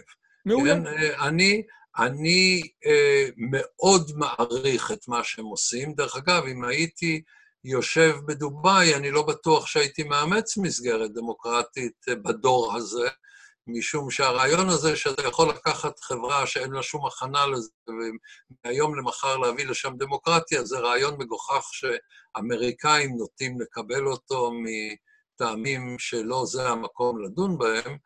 מעולה. כן, אה, אני, אני אה, מאוד מעריך את מה שהם עושים. דרך אגב, אם הייתי יושב בדובאי, אני לא בטוח שהייתי מאמץ מסגרת דמוקרטית אה, בדור הזה, משום שהרעיון הזה שאתה יכול לקחת חברה שאין לה שום הכנה לזה, ומהיום למחר להביא לשם דמוקרטיה, זה רעיון מגוחך שאמריקאים נוטים לקבל אותו מטעמים שלא זה המקום לדון בהם.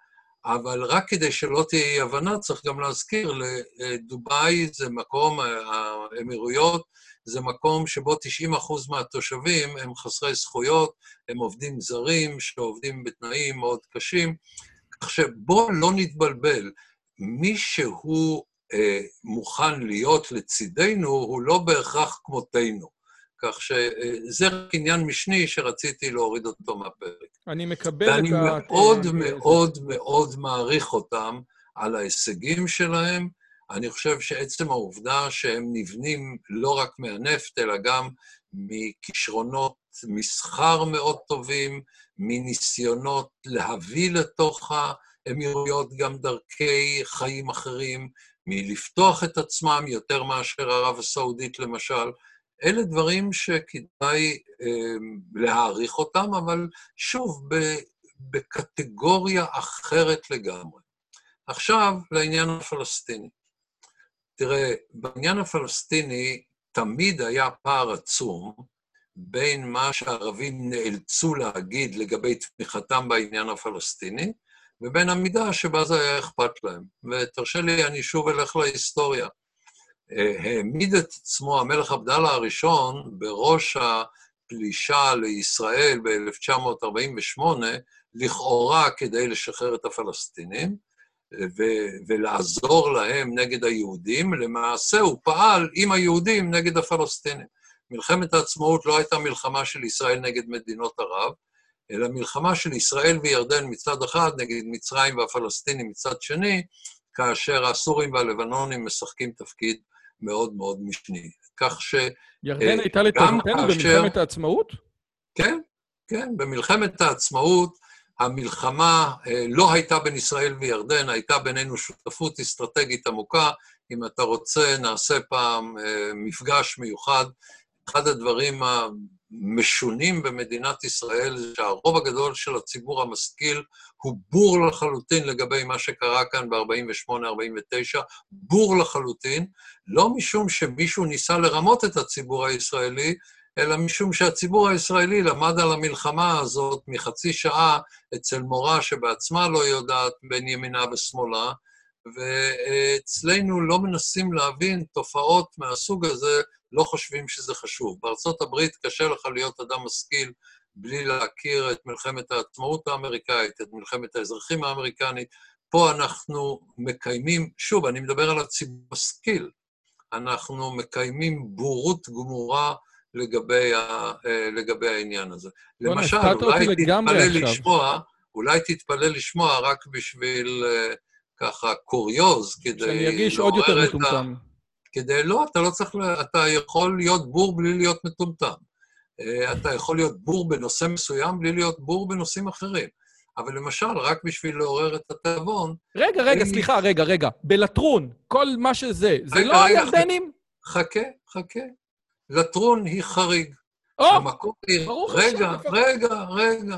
אבל רק כדי שלא תהיה אי-הבנה, צריך גם להזכיר, לדובאי זה מקום, האמירויות, זה מקום שבו 90 אחוז מהתושבים הם חסרי זכויות, הם עובדים זרים שעובדים בתנאים מאוד קשים, כך שבואו לא נתבלבל. מי שהוא אה, מוכן להיות לצידנו, הוא לא בהכרח כמותנו. כך שזה רק עניין משני שרציתי להוריד אותו מהפרק. אני מקבל את ה... ואני מאוד מאוד מאוד מעריך אותם על ההישגים שלהם. אני חושב שעצם העובדה שהם נבנים לא רק מהנפט, אלא גם מכישרונות מסחר מאוד טובים, מניסיונות להביא לתוך האמירויות גם דרכי חיים אחרים, מלפתוח את עצמם יותר מאשר ערב הסעודית למשל. אלה דברים שכדאי אה, להעריך אותם, אבל שוב, בקטגוריה אחרת לגמרי. עכשיו, לעניין הפלסטיני. תראה, בעניין הפלסטיני תמיד היה פער עצום בין מה שהערבים נאלצו להגיד לגבי תמיכתם בעניין הפלסטיני, ובין המידה שבה זה היה אכפת להם. ותרשה לי, אני שוב אלך להיסטוריה. העמיד את עצמו המלך עבדאללה הראשון בראש הפלישה לישראל ב-1948, לכאורה כדי לשחרר את הפלסטינים ו- ולעזור להם נגד היהודים, למעשה הוא פעל עם היהודים נגד הפלסטינים. מלחמת העצמאות לא הייתה מלחמה של ישראל נגד מדינות ערב, אלא מלחמה של ישראל וירדן מצד אחד נגד מצרים והפלסטינים מצד שני, כאשר הסורים והלבנונים משחקים תפקיד מאוד מאוד משני. כך ש... ירדן אה, הייתה לטובתנו במלחמת העצמאות? כן, כן, במלחמת העצמאות המלחמה אה, לא הייתה בין ישראל וירדן, הייתה בינינו שותפות אסטרטגית עמוקה. אם אתה רוצה, נעשה פעם אה, מפגש מיוחד. אחד הדברים המשונים במדינת ישראל שהרוב הגדול של הציבור המשכיל הוא בור לחלוטין לגבי מה שקרה כאן ב-48-49, בור לחלוטין, לא משום שמישהו ניסה לרמות את הציבור הישראלי, אלא משום שהציבור הישראלי למד על המלחמה הזאת מחצי שעה אצל מורה שבעצמה לא יודעת בין ימינה ושמאלה, ואצלנו לא מנסים להבין תופעות מהסוג הזה, לא חושבים שזה חשוב. בארצות הברית קשה לך להיות אדם משכיל בלי להכיר את מלחמת העצמאות האמריקאית, את מלחמת האזרחים האמריקנית. פה אנחנו מקיימים, שוב, אני מדבר על הציבור המשכיל, אנחנו מקיימים בורות גמורה לגבי, ה, אה, לגבי העניין הזה. למשל, אולי תתפלא לשמוע, אולי תתפלא לשמוע רק בשביל uh, ככה קוריוז, כדי שאני ארגיש עוד יותר מטומטם. כדי, לא, אתה לא צריך, אתה יכול להיות בור בלי להיות מטומטם. אה, אתה יכול להיות בור בנושא מסוים בלי להיות בור בנושאים אחרים. אבל למשל, רק בשביל לעורר את התיאבון... רגע, רגע, אני... סליחה, רגע, רגע. בלטרון, כל מה שזה, זה רגע, לא הירדנים? חכה, חכה. לטרון היא חריג. או, היא... ברוך השם. רגע, רגע, רגע.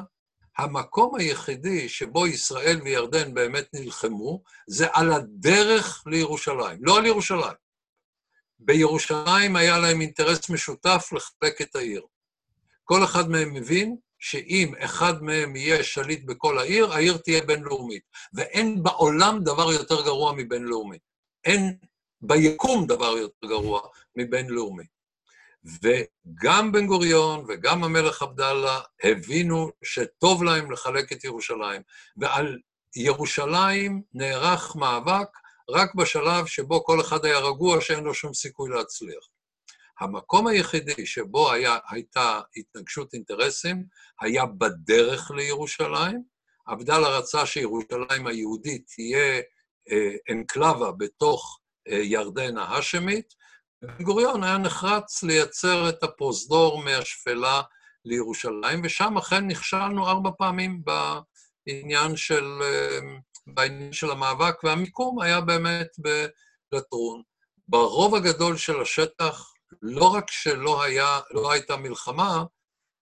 המקום היחידי שבו ישראל וירדן באמת נלחמו, זה על הדרך לירושלים, לא על ירושלים. בירושלים היה להם אינטרס משותף לחלק את העיר. כל אחד מהם מבין שאם אחד מהם יהיה שליט בכל העיר, העיר תהיה בינלאומית. ואין בעולם דבר יותר גרוע מבינלאומי. אין ביקום דבר יותר גרוע מבינלאומי. וגם בן גוריון וגם המלך עבדאללה הבינו שטוב להם לחלק את ירושלים. ועל ירושלים נערך מאבק רק בשלב שבו כל אחד היה רגוע שאין לו שום סיכוי להצליח. המקום היחידי שבו היה, הייתה התנגשות אינטרסים היה בדרך לירושלים. עבדאללה רצה שירושלים היהודית תהיה אה, אנקלבה בתוך אה, ירדן ההאשמית, ובן גוריון היה נחרץ לייצר את הפרוזדור מהשפלה לירושלים, ושם אכן נכשלנו ארבע פעמים בעניין של, אה, בעניין של המאבק, והמיקום היה באמת בלטרון. ברוב הגדול של השטח לא רק שלא היה, לא הייתה מלחמה,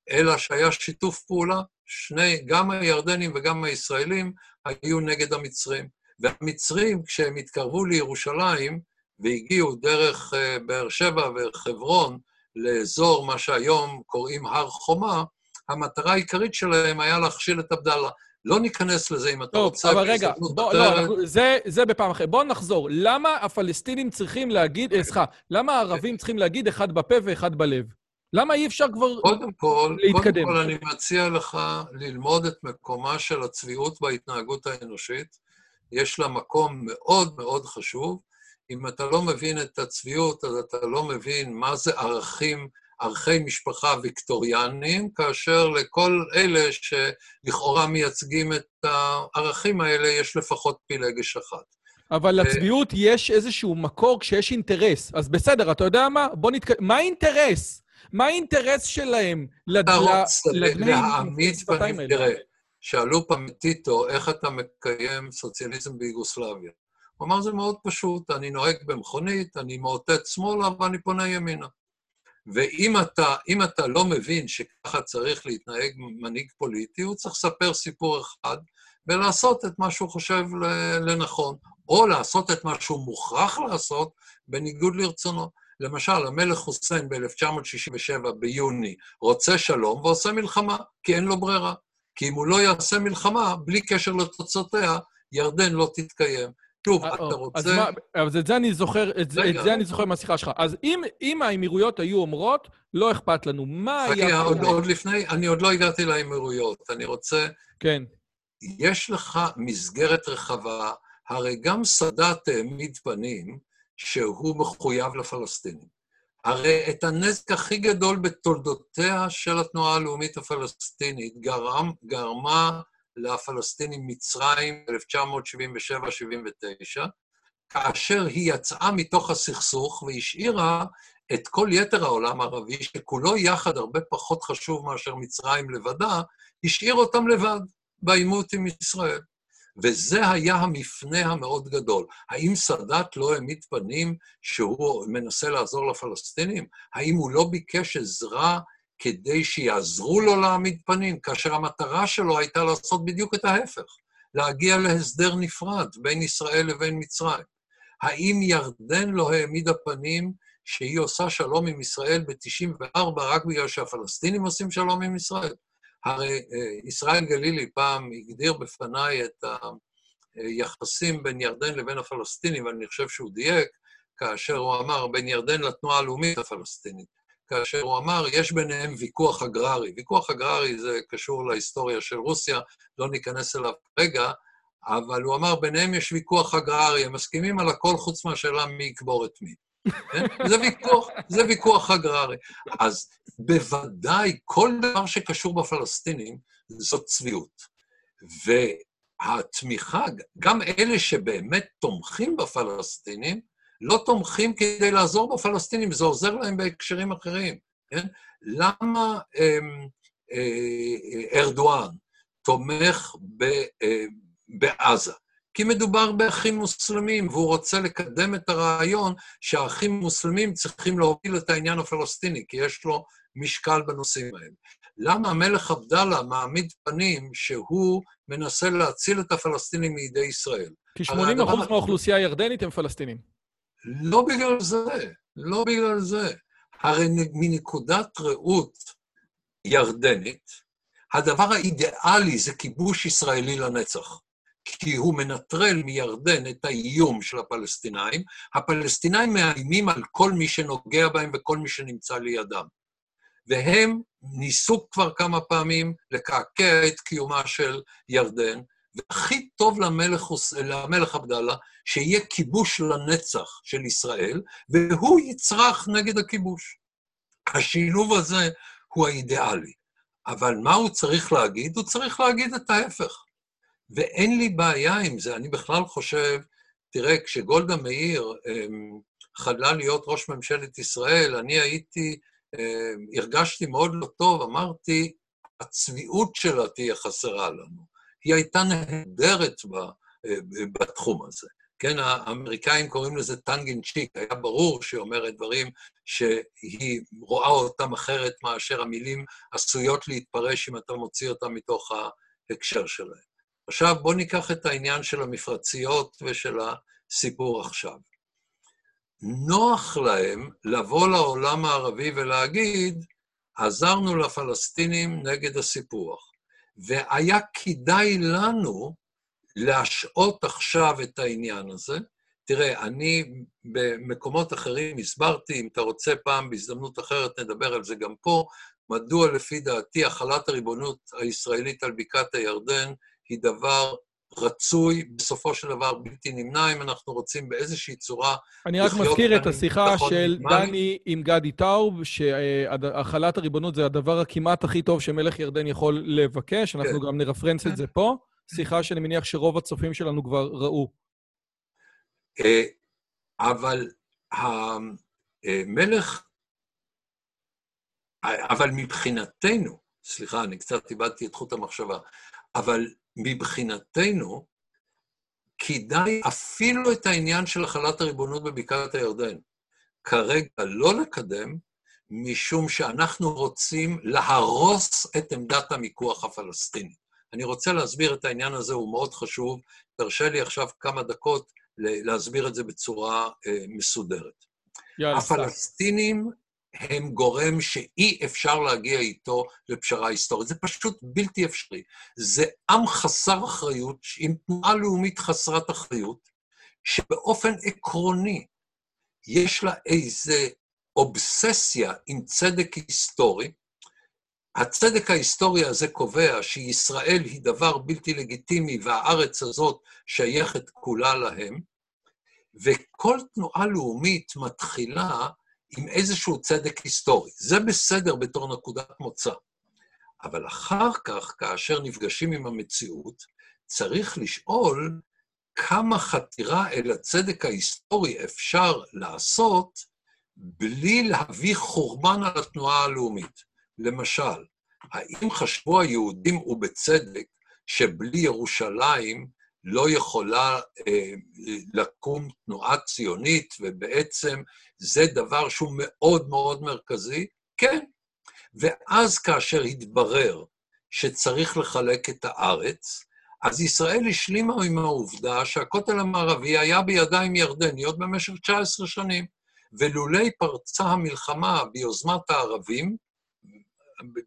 אלא שהיה שיתוף פעולה. שני, גם הירדנים וגם הישראלים היו נגד המצרים. והמצרים, כשהם התקרבו לירושלים והגיעו דרך uh, באר שבע וחברון לאזור מה שהיום קוראים הר חומה, המטרה העיקרית שלהם היה להכשיל את עבדאללה. לא ניכנס לזה אם אתה טוב, רוצה. טוב, אבל רגע, בוא, לא, אנחנו, זה, זה בפעם אחרת. בואו נחזור. למה הפלסטינים צריכים להגיד, אה, סליחה, למה הערבים צריכים להגיד אחד בפה ואחד בלב? למה אי אפשר כבר קודם כל, להתקדם? קודם כל, אני מציע לך ללמוד את מקומה של הצביעות בהתנהגות האנושית. יש לה מקום מאוד מאוד חשוב. אם אתה לא מבין את הצביעות, אז אתה לא מבין מה זה ערכים ערכי משפחה ויקטוריאניים, כאשר לכל אלה שלכאורה מייצגים את הערכים האלה, יש לפחות פילגש אחת. אבל אה, לצביעות יש איזשהו מקור כשיש אינטרס. אז בסדר, אתה יודע מה? בוא נתק... מה האינטרס? מה האינטרס שלהם לבני... להעמיד פנים, תראה, שאלו פעם טיטו, איך אתה מקיים סוציאליזם ביוגוסלביה? הוא אמר, זה מאוד פשוט, אני נוהג במכונית, אני מאותת שמאלה ואני פונה ימינה. ואם אתה, אתה לא מבין שככה צריך להתנהג מנהיג פוליטי, הוא צריך לספר סיפור אחד ולעשות את מה שהוא חושב לנכון, או לעשות את מה שהוא מוכרח לעשות בניגוד לרצונו. למשל, המלך חוסיין ב-1967 ביוני רוצה שלום ועושה מלחמה, כי אין לו ברירה. כי אם הוא לא יעשה מלחמה, בלי קשר לתוצאותיה, ירדן לא תתקיים. שוב, אה, אתה רוצה... אז מה, אז את זה אני זוכר, את זה, את זה אני זוכר מהשיחה שלך. אז אם, אם האמירויות היו אומרות, לא אכפת לנו, מה היה... עוד, עוד לפני, אני עוד לא הגעתי לאמירויות. אני רוצה... כן. יש לך מסגרת רחבה, הרי גם סאדאת העמיד פנים שהוא מחויב לפלסטינים. הרי את הנזק הכי גדול בתולדותיה של התנועה הלאומית הפלסטינית גרם, גרמה לפלסטינים מצרים ב-1977-79, כאשר היא יצאה מתוך הסכסוך והשאירה את כל יתר העולם הערבי, שכולו יחד הרבה פחות חשוב מאשר מצרים לבדה, השאיר אותם לבד בעימות עם ישראל. וזה היה המפנה המאוד גדול. האם סאדאת לא העמיד פנים שהוא מנסה לעזור לפלסטינים? האם הוא לא ביקש עזרה כדי שיעזרו לו להעמיד פנים, כאשר המטרה שלו הייתה לעשות בדיוק את ההפך, להגיע להסדר נפרד בין ישראל לבין מצרים. האם ירדן לא העמידה פנים שהיא עושה שלום עם ישראל ב-94 רק בגלל שהפלסטינים עושים שלום עם ישראל? הרי אה, ישראל גלילי פעם הגדיר בפניי את היחסים בין ירדן לבין הפלסטינים, ואני חושב שהוא דייק, כאשר הוא אמר בין ירדן לתנועה הלאומית הפלסטינית. כאשר הוא אמר, יש ביניהם ויכוח אגררי. ויכוח אגררי זה קשור להיסטוריה של רוסיה, לא ניכנס אליו כרגע, אבל הוא אמר, ביניהם יש ויכוח אגררי, הם מסכימים על הכל חוץ מהשאלה מי יקבור את מי. כן? זה ויכוח, זה ויכוח אגררי. אז בוודאי, כל דבר שקשור בפלסטינים זאת צביעות. והתמיכה, גם אלה שבאמת תומכים בפלסטינים, לא תומכים כדי לעזור בפלסטינים, זה עוזר להם בהקשרים אחרים, כן? למה אה, אה, ארדואן תומך ב, אה, בעזה? כי מדובר באחים מוסלמים, והוא רוצה לקדם את הרעיון שהאחים מוסלמים צריכים להוביל את העניין הפלסטיני, כי יש לו משקל בנושאים האלה. למה המלך עבדאללה מעמיד פנים שהוא מנסה להציל את הפלסטינים מידי ישראל? כי 80% מהאוכלוסייה הירדנית הם פלסטינים. לא בגלל זה, לא בגלל זה. הרי מנקודת ראות ירדנית, הדבר האידיאלי זה כיבוש ישראלי לנצח. כי הוא מנטרל מירדן את האיום של הפלסטינאים. הפלסטינאים מאיימים על כל מי שנוגע בהם וכל מי שנמצא לידם. והם ניסו כבר כמה פעמים לקעקע את קיומה של ירדן, והכי טוב למלך, למלך עבדאללה שיהיה כיבוש לנצח של ישראל, והוא יצרח נגד הכיבוש. השילוב הזה הוא האידיאלי. אבל מה הוא צריך להגיד? הוא צריך להגיד את ההפך. ואין לי בעיה עם זה. אני בכלל חושב, תראה, כשגולדה מאיר אמ, חדלה להיות ראש ממשלת ישראל, אני הייתי, אמ, הרגשתי מאוד לא טוב, אמרתי, הצביעות שלה תהיה חסרה לנו. היא הייתה נהדרת אה, בתחום הזה. כן, האמריקאים קוראים לזה טנגן צ'יק, היה ברור שהיא אומרת דברים שהיא רואה אותם אחרת מאשר המילים עשויות להתפרש אם אתה מוציא אותם מתוך ההקשר שלהם. עכשיו בואו ניקח את העניין של המפרציות ושל הסיפור עכשיו. נוח להם לבוא לעולם הערבי ולהגיד, עזרנו לפלסטינים נגד הסיפוח. והיה כדאי לנו להשעות עכשיו את העניין הזה. תראה, אני במקומות אחרים הסברתי, אם אתה רוצה פעם בהזדמנות אחרת, נדבר על זה גם פה, מדוע לפי דעתי החלת הריבונות הישראלית על בקעת הירדן היא דבר רצוי, בסופו של דבר בלתי נמנע, אם אנחנו רוצים באיזושהי צורה... אני רק מזכיר את השיחה של דני עם גדי טאוב, שהחלת הריבונות זה הדבר הכמעט הכי טוב שמלך ירדן יכול לבקש, אנחנו כן. גם נרפרנס את זה פה. שיחה שאני מניח שרוב הצופים שלנו כבר ראו. אה, אבל המלך, אבל מבחינתנו, סליחה, אני קצת איבדתי את חוט המחשבה, אבל מבחינתנו, כדאי אפילו את העניין של החלת הריבונות בבקעת הירדן כרגע לא לקדם, משום שאנחנו רוצים להרוס את עמדת המיקוח הפלסטיני. אני רוצה להסביר את העניין הזה, הוא מאוד חשוב. תרשה לי עכשיו כמה דקות להסביר את זה בצורה אה, מסודרת. יאללה. הפלסטינים הם גורם שאי אפשר להגיע איתו לפשרה היסטורית. זה פשוט בלתי אפשרי. זה עם חסר אחריות, עם תנועה לאומית חסרת אחריות, שבאופן עקרוני יש לה איזה אובססיה עם צדק היסטורי, הצדק ההיסטורי הזה קובע שישראל היא דבר בלתי לגיטימי והארץ הזאת שייכת כולה להם, וכל תנועה לאומית מתחילה עם איזשהו צדק היסטורי. זה בסדר בתור נקודת מוצא. אבל אחר כך, כאשר נפגשים עם המציאות, צריך לשאול כמה חתירה אל הצדק ההיסטורי אפשר לעשות בלי להביא חורבן על התנועה הלאומית. למשל, האם חשבו היהודים, ובצדק, שבלי ירושלים לא יכולה אה, לקום תנועה ציונית, ובעצם זה דבר שהוא מאוד מאוד מרכזי? כן. ואז כאשר התברר שצריך לחלק את הארץ, אז ישראל השלימה עם העובדה שהכותל המערבי היה בידיים ירדניות במשך 19 שנים. ולולי פרצה המלחמה ביוזמת הערבים,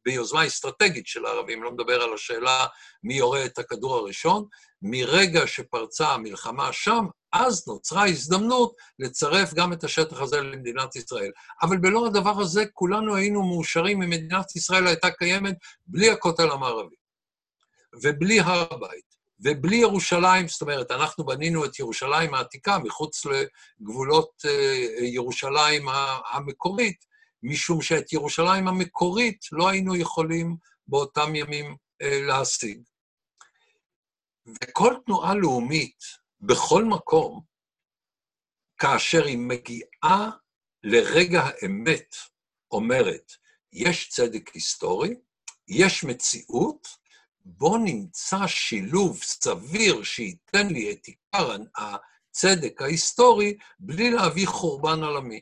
ביוזמה אסטרטגית של הערבים, לא מדבר על השאלה מי יורה את הכדור הראשון, מרגע שפרצה המלחמה שם, אז נוצרה הזדמנות לצרף גם את השטח הזה למדינת ישראל. אבל בלא הדבר הזה, כולנו היינו מאושרים אם מדינת ישראל הייתה קיימת בלי הכותל המערבי, ובלי הר הבית, ובלי ירושלים, זאת אומרת, אנחנו בנינו את ירושלים העתיקה מחוץ לגבולות אה, ירושלים המקורית, משום שאת ירושלים המקורית לא היינו יכולים באותם ימים אה, להשיג. וכל תנועה לאומית, בכל מקום, כאשר היא מגיעה לרגע האמת, אומרת, יש צדק היסטורי, יש מציאות, בוא נמצא שילוב סביר שייתן לי את עיקר הצדק ההיסטורי בלי להביא חורבן עולמי.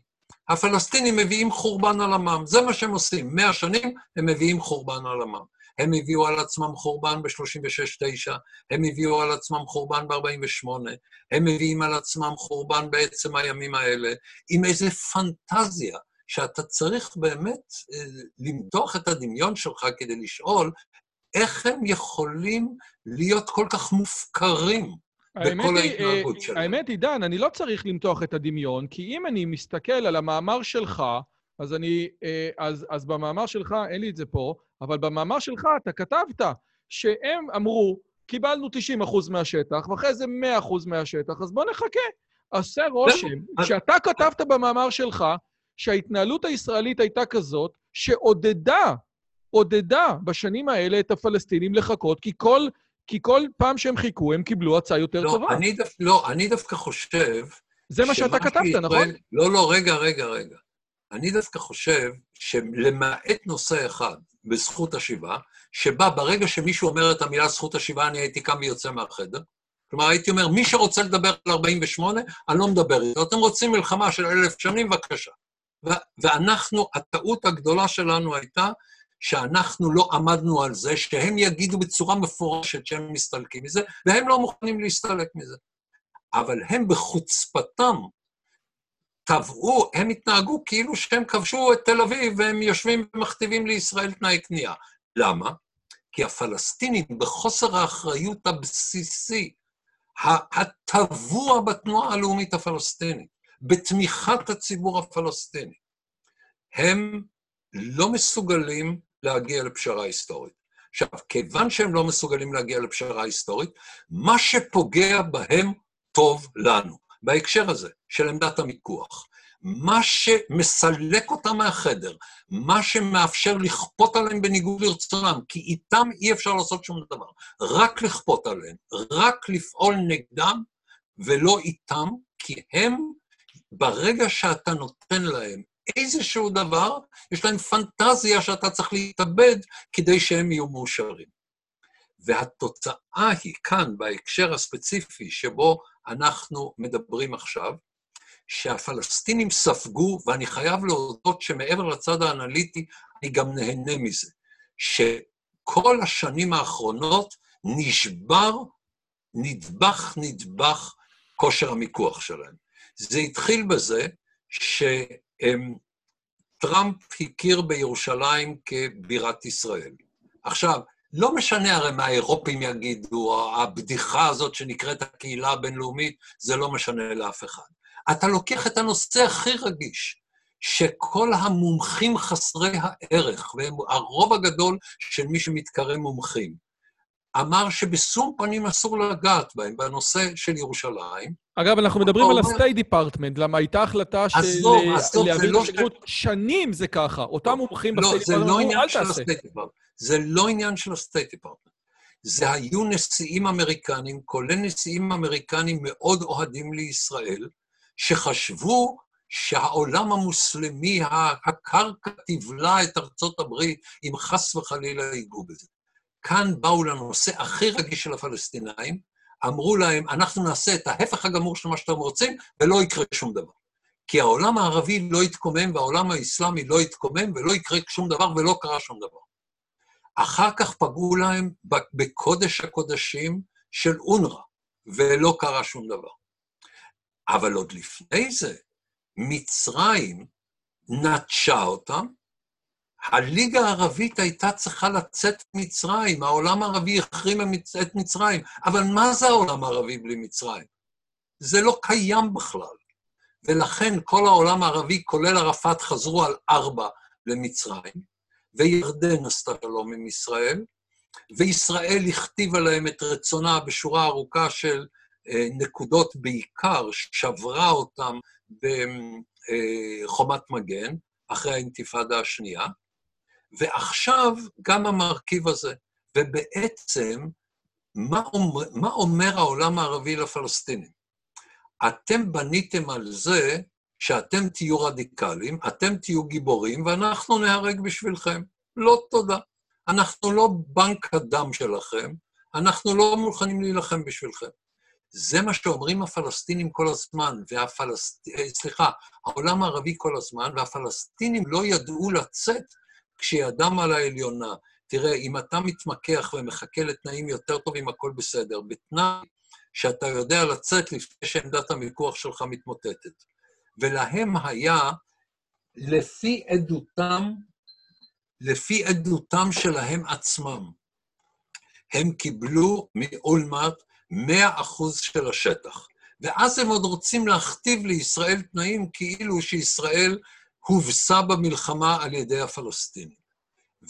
הפלסטינים מביאים חורבן על עמם, זה מה שהם עושים. מאה שנים הם מביאים חורבן על עמם. הם הביאו על עצמם חורבן ב-36-9, הם הביאו על עצמם חורבן ב-48, הם מביאים על עצמם חורבן בעצם הימים האלה, עם איזו פנטזיה שאתה צריך באמת אה, למתוח את הדמיון שלך כדי לשאול איך הם יכולים להיות כל כך מופקרים בכל ההתנהגות שלהם. האמת היא, דן, אני לא צריך למתוח את הדמיון, כי אם אני מסתכל על המאמר שלך, אז אני, אה, אז, אז במאמר שלך, אין לי את זה פה, אבל במאמר שלך אתה כתבת שהם אמרו, קיבלנו 90 אחוז מהשטח, ואחרי זה 100 אחוז מהשטח, אז בוא נחכה. עושה רושם, שאתה כתבת במאמר שלך שההתנהלות הישראלית הייתה כזאת, שעודדה, עודדה בשנים האלה את הפלסטינים לחכות, כי כל, כי כל פעם שהם חיכו, הם קיבלו הצעה יותר לא, טובה. אני דו, לא, אני דווקא חושב... זה מה שאתה כתבת, שישראל, נכון? לא, לא, רגע, רגע, רגע. אני דווקא חושב שלמעט נושא אחד בזכות השיבה, שבה ברגע שמישהו אומר את המילה זכות השיבה, אני הייתי קם ויוצא מהחדר. כלומר, הייתי אומר, מי שרוצה לדבר על 48, אני לא מדבר איתו. אתם רוצים מלחמה של אלף שנים, בבקשה. ואנחנו, הטעות הגדולה שלנו הייתה שאנחנו לא עמדנו על זה, שהם יגידו בצורה מפורשת שהם מסתלקים מזה, והם לא מוכנים להסתלק מזה. אבל הם בחוצפתם טבעו, הם התנהגו כאילו שהם כבשו את תל אביב והם יושבים ומכתיבים לישראל תנאי כניעה. למה? כי הפלסטינים, בחוסר האחריות הבסיסי, הטבוע בתנועה הלאומית הפלסטינית, בתמיכת הציבור הפלסטיני, הם לא מסוגלים להגיע לפשרה היסטורית. עכשיו, כיוון שהם לא מסוגלים להגיע לפשרה היסטורית, מה שפוגע בהם טוב לנו, בהקשר הזה של עמדת המיקוח. מה שמסלק אותם מהחדר, מה שמאפשר לכפות עליהם בניגוד לרצונם, כי איתם אי אפשר לעשות שום דבר, רק לכפות עליהם, רק לפעול נגדם ולא איתם, כי הם, ברגע שאתה נותן להם איזשהו דבר, יש להם פנטזיה שאתה צריך להתאבד כדי שהם יהיו מאושרים. והתוצאה היא כאן, בהקשר הספציפי שבו אנחנו מדברים עכשיו, שהפלסטינים ספגו, ואני חייב להודות שמעבר לצד האנליטי, אני גם נהנה מזה, שכל השנים האחרונות נשבר נדבך נדבך כושר המיקוח שלהם. זה התחיל בזה שטראמפ הכיר בירושלים כבירת ישראל. עכשיו, לא משנה הרי מה האירופים יגידו, הבדיחה הזאת שנקראת הקהילה הבינלאומית, זה לא משנה לאף אחד. אתה לוקח את הנושא הכי רגיש, שכל המומחים חסרי הערך, והם הרוב הגדול של מי שמתקרא מומחים, אמר שבשום פנים אסור לגעת בהם בנושא של ירושלים. אגב, אנחנו מדברים על ה-State Department, למה הייתה החלטה של להעביר את לא השגרירות, שנים זה ככה. אותם מומחים ב-State Department אמרו, אל תעשה. זה לא עניין של ה-State Department. זה היו נשיאים אמריקנים, כולל נשיאים אמריקנים מאוד אוהדים לישראל, שחשבו שהעולם המוסלמי, הקרקע תבלע את ארצות הברית אם חס וחלילה ייגעו בזה. כאן באו לנושא הכי רגיש של הפלסטינאים, אמרו להם, אנחנו נעשה את ההפך הגמור של מה שאתם רוצים, ולא יקרה שום דבר. כי העולם הערבי לא יתקומם, והעולם האסלאמי לא יתקומם, ולא יקרה שום דבר, ולא קרה שום דבר. אחר כך פגעו להם בקודש הקודשים של אונר"א, ולא קרה שום דבר. אבל עוד לפני זה, מצרים נטשה אותם, הליגה הערבית הייתה צריכה לצאת מצרים, העולם הערבי החרים את מצרים, אבל מה זה העולם הערבי בלי מצרים? זה לא קיים בכלל. ולכן כל העולם הערבי, כולל ערפאת, חזרו על ארבע למצרים, וירדן עשתה שלום עם ישראל, וישראל הכתיבה להם את רצונה בשורה ארוכה של אה, נקודות בעיקר, שברה אותם בחומת מגן, אחרי האינתיפאדה השנייה, ועכשיו גם המרכיב הזה. ובעצם, מה אומר, מה אומר העולם הערבי לפלסטינים? אתם בניתם על זה שאתם תהיו רדיקלים, אתם תהיו גיבורים, ואנחנו נהרג בשבילכם. לא תודה. אנחנו לא בנק הדם שלכם, אנחנו לא מוכנים להילחם בשבילכם. זה מה שאומרים הפלסטינים כל הזמן, והפלסט... אה, סליחה, העולם הערבי כל הזמן, והפלסטינים לא ידעו לצאת כשידם על העליונה. תראה, אם אתה מתמקח ומחכה לתנאים יותר טובים, הכל בסדר. בתנאי שאתה יודע לצאת לפני שעמדת המיקוח שלך מתמוטטת. ולהם היה, לפי עדותם, לפי עדותם שלהם עצמם, הם קיבלו מאולמרט 100% של השטח. ואז הם עוד רוצים להכתיב לישראל תנאים כאילו שישראל הובסה במלחמה על ידי הפלסטינים.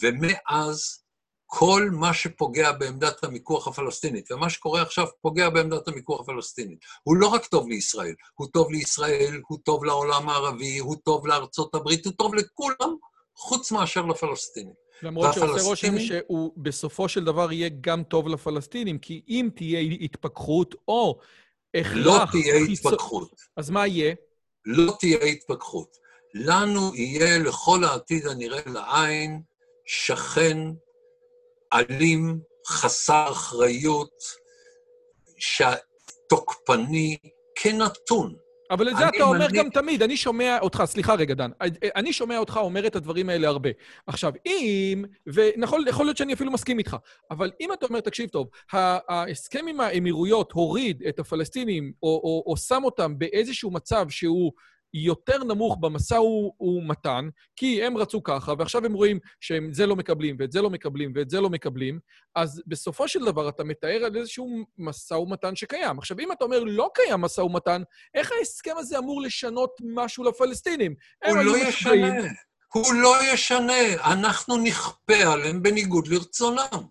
ומאז כל מה שפוגע בעמדת המיקוח הפלסטינית, ומה שקורה עכשיו פוגע בעמדת המיקוח הפלסטינית. הוא לא רק טוב לישראל, הוא טוב לישראל, הוא טוב לעולם הערבי, הוא טוב לארצות הברית, הוא טוב לכולם, חוץ מאשר לפלסטינים. למרות שעושה רושם שהוא בסופו של דבר יהיה גם טוב לפלסטינים, כי אם תהיה התפכחות או הכרח... לא תהיה התפכחות. אז מה יהיה? לא תהיה התפכחות. לנו יהיה לכל העתיד הנראה לעין שכן אלים, חסר אחריות, תוקפני, כנתון. אבל את זה אתה אומר מניק... גם תמיד. אני שומע אותך, סליחה רגע, דן, אני שומע אותך אומר את הדברים האלה הרבה. עכשיו, אם, ונכון, יכול להיות שאני אפילו מסכים איתך, אבל אם אתה אומר, תקשיב טוב, ההסכם עם האמירויות הוריד את הפלסטינים, או, או, או שם אותם באיזשהו מצב שהוא... יותר נמוך במשא ומתן, כי הם רצו ככה, ועכשיו הם רואים שהם זה לא מקבלים, ואת זה לא מקבלים, ואת זה לא מקבלים, אז בסופו של דבר אתה מתאר על איזשהו משא ומתן שקיים. עכשיו, אם אתה אומר לא קיים משא ומתן, איך ההסכם הזה אמור לשנות משהו לפלסטינים? הוא לא ישנה. הוא לא ישנה. אנחנו נכפה עליהם בניגוד לרצונם.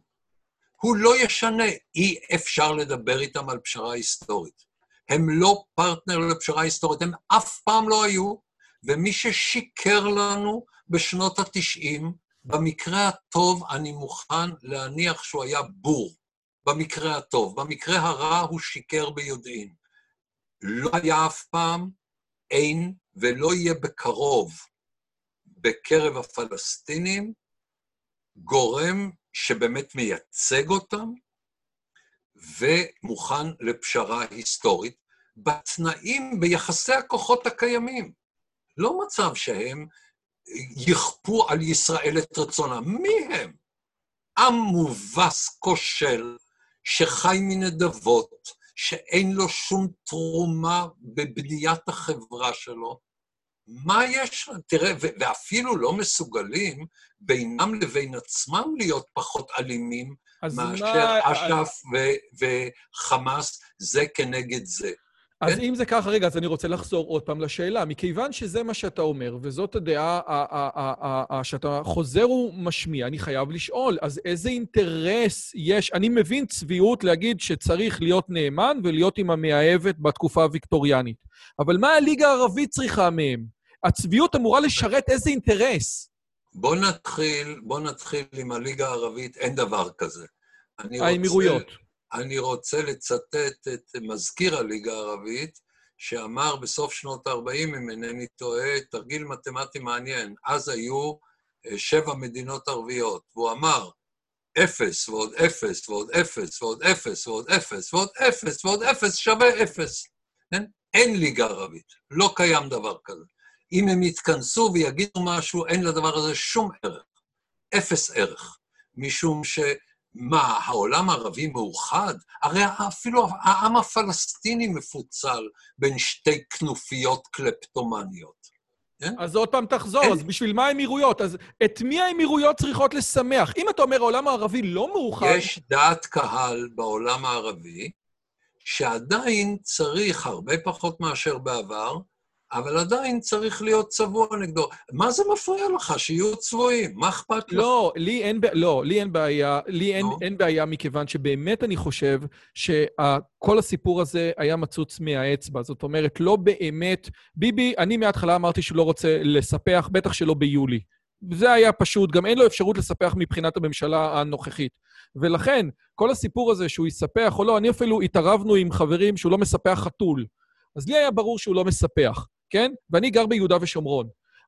הוא לא ישנה. אי אפשר לדבר איתם על פשרה היסטורית. הם לא פרטנר לפשרה היסטורית, הם אף פעם לא היו, ומי ששיקר לנו בשנות ה-90, במקרה הטוב אני מוכן להניח שהוא היה בור, במקרה הטוב. במקרה הרע הוא שיקר ביודעין. לא היה אף פעם, אין ולא יהיה בקרוב בקרב הפלסטינים גורם שבאמת מייצג אותם ומוכן לפשרה היסטורית, בתנאים, ביחסי הכוחות הקיימים. לא מצב שהם יכפו על ישראל את רצונם. מי הם? עם מובס, כושל, שחי מנדבות, שאין לו שום תרומה בבניית החברה שלו. מה יש? תראה, ואפילו לא מסוגלים בינם לבין עצמם להיות פחות אלימים מאשר אש"ף וחמאס, זה כנגד זה. אז כן? אם זה ככה, רגע, אז אני רוצה לחזור עוד פעם לשאלה. מכיוון שזה מה שאתה אומר, וזאת הדעה שאתה חוזר ומשמיע, אני חייב לשאול, אז איזה אינטרס יש? אני מבין צביעות להגיד שצריך להיות נאמן ולהיות עם המאהבת בתקופה הוויקטוריאנית, אבל מה הליגה הערבית צריכה מהם? הצביעות אמורה לשרת איזה אינטרס? בוא נתחיל, בוא נתחיל עם הליגה הערבית, אין דבר כזה. האמירויות. אני רוצה לצטט את מזכיר הליגה הערבית, שאמר בסוף שנות ה-40, אם אינני טועה, תרגיל מתמטי מעניין. אז היו אה, שבע מדינות ערביות, והוא אמר, אפס ועוד אפס ועוד אפס ועוד אפס ועוד אפס ועוד אפס ועוד אפס שווה אפס. כן? אין ליגה ערבית, לא קיים דבר כזה. אם הם יתכנסו ויגידו משהו, אין לדבר הזה שום ערך. אפס ערך. משום ש... מה, העולם הערבי מאוחד? הרי אפילו העם הפלסטיני מפוצל בין שתי כנופיות קלפטומניות. כן? אז עוד פעם תחזור, אז בשביל מה האמירויות? אז את מי האמירויות צריכות לשמח? אם אתה אומר העולם הערבי לא מאוחד... יש דעת קהל בעולם הערבי שעדיין צריך, הרבה פחות מאשר בעבר, אבל עדיין צריך להיות צבוע נגדו. מה זה מפריע לך שיהיו צבועים? מה אכפת לך? לא, לי אין, לא, לי אין בעיה, לי אין, אין בעיה מכיוון שבאמת אני חושב שכל הסיפור הזה היה מצוץ מהאצבע. זאת אומרת, לא באמת... ביבי, אני מההתחלה אמרתי שהוא לא רוצה לספח, בטח שלא ביולי. זה היה פשוט, גם אין לו אפשרות לספח מבחינת הממשלה הנוכחית. ולכן, כל הסיפור הזה שהוא יספח או לא, אני אפילו התערבנו עם חברים שהוא לא מספח חתול. אז לי היה ברור שהוא לא מספח. כן? ואני גר ביהודה ושומרון.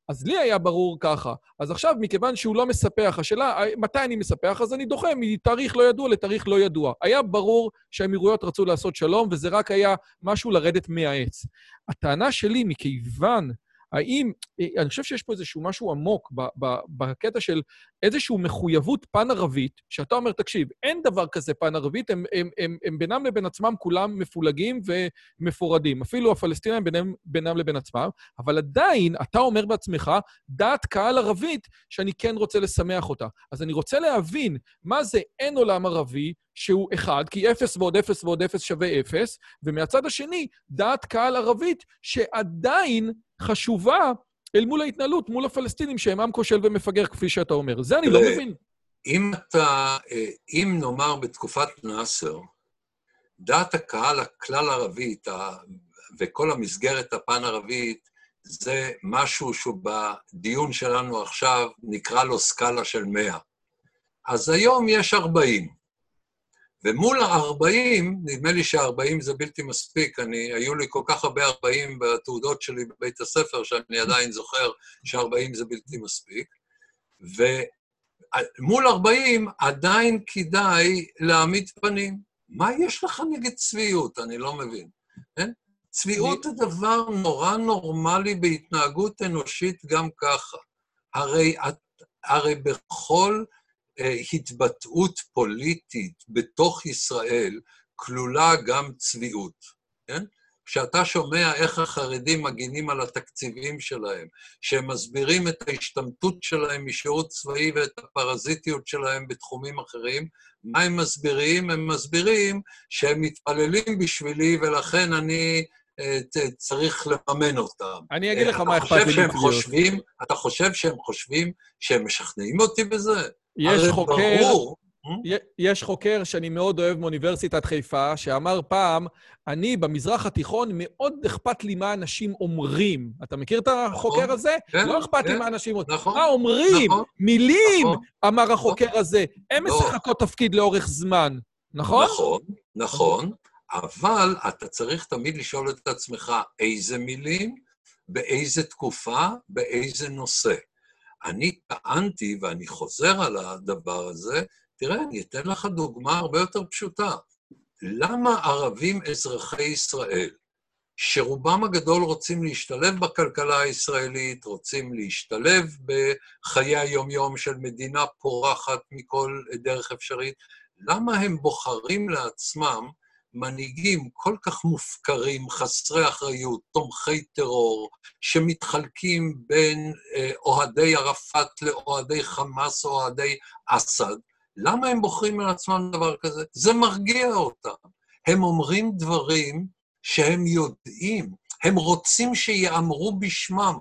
אז לי היה ברור ככה. אז עכשיו, מכיוון שהוא לא מספח, השאלה, מתי אני מספח? אז אני דוחה מתאריך לא ידוע לתאריך לא ידוע. היה ברור שהאמירויות רצו לעשות שלום, וזה רק היה משהו לרדת מהעץ. הטענה שלי, מכיוון האם, אה, אני חושב שיש פה איזשהו משהו עמוק בקטע של איזושהי מחויבות פן-ערבית, שאתה אומר, תקשיב, אין דבר כזה פן-ערבית, הם, הם, הם, הם בינם לבין עצמם כולם מפולגים ומפורדים. אפילו הפלסטינים בינם, בינם לבין עצמם, אבל עדיין, אתה אומר בעצמך, דעת קהל ערבית שאני כן רוצה לשמח אותה. אז אני רוצה להבין מה זה אין עולם ערבי, שהוא אחד, כי אפס ועוד אפס ועוד אפס שווה אפס, ומהצד השני, דעת קהל ערבית שעדיין חשובה אל מול ההתנהלות, מול הפלסטינים, שהם עם כושל ומפגר, כפי שאתה אומר. זה אני לא מבין. אם אתה, אה, אם נאמר בתקופת נאסר, דעת הקהל הכלל-ערבית וכל המסגרת הפן-ערבית זה משהו שהוא בדיון שלנו עכשיו, נקרא לו סקאלה של 100. אז היום יש 40. ומול ה-40, נדמה לי ש-40 זה בלתי מספיק, אני, היו לי כל כך הרבה 40 בתעודות שלי בבית הספר, שאני עדיין זוכר ש-40 זה בלתי מספיק, ומול 40 עדיין כדאי להעמיד פנים. מה יש לך נגד צביעות? אני לא מבין. כן? צביעות זה דבר נורא נורמלי בהתנהגות אנושית גם ככה. הרי, הרי בכל התבטאות פוליטית בתוך ישראל כלולה גם צביעות, כן? כשאתה שומע איך החרדים מגינים על התקציבים שלהם, שהם מסבירים את ההשתמטות שלהם משירות צבאי ואת הפרזיטיות שלהם בתחומים אחרים, מה הם מסבירים? הם מסבירים שהם מתפללים בשבילי ולכן אני אה, צריך לממן אותם. אני אגיד לך מה אכפת לי. אתה חושב שהם חושבים שהם משכנעים אותי בזה? יש חוקר, ברור. יש חוקר שאני מאוד אוהב מאוניברסיטת חיפה, שאמר פעם, אני במזרח התיכון, מאוד אכפת לי מה אנשים אומרים. אתה מכיר את החוקר נכון, הזה? כן, לא אכפת כן, לי מה אנשים אומרים. נכון, מה אומרים? נכון, מילים, אמר החוקר הזה. הם לא. משחקות תפקיד לאורך זמן, נכון? נכון, נכון, אבל אתה צריך תמיד לשאול את עצמך איזה מילים, באיזה תקופה, באיזה נושא. אני טענתי, ואני חוזר על הדבר הזה, תראה, אני אתן לך דוגמה הרבה יותר פשוטה. למה ערבים אזרחי ישראל, שרובם הגדול רוצים להשתלב בכלכלה הישראלית, רוצים להשתלב בחיי היומיום של מדינה פורחת מכל דרך אפשרית, למה הם בוחרים לעצמם מנהיגים כל כך מופקרים, חסרי אחריות, תומכי טרור, שמתחלקים בין אה, אוהדי ערפאת לאוהדי חמאס או אוהדי אסד, למה הם בוחרים על עצמם דבר כזה? זה מרגיע אותם. הם אומרים דברים שהם יודעים, הם רוצים שיאמרו בשמם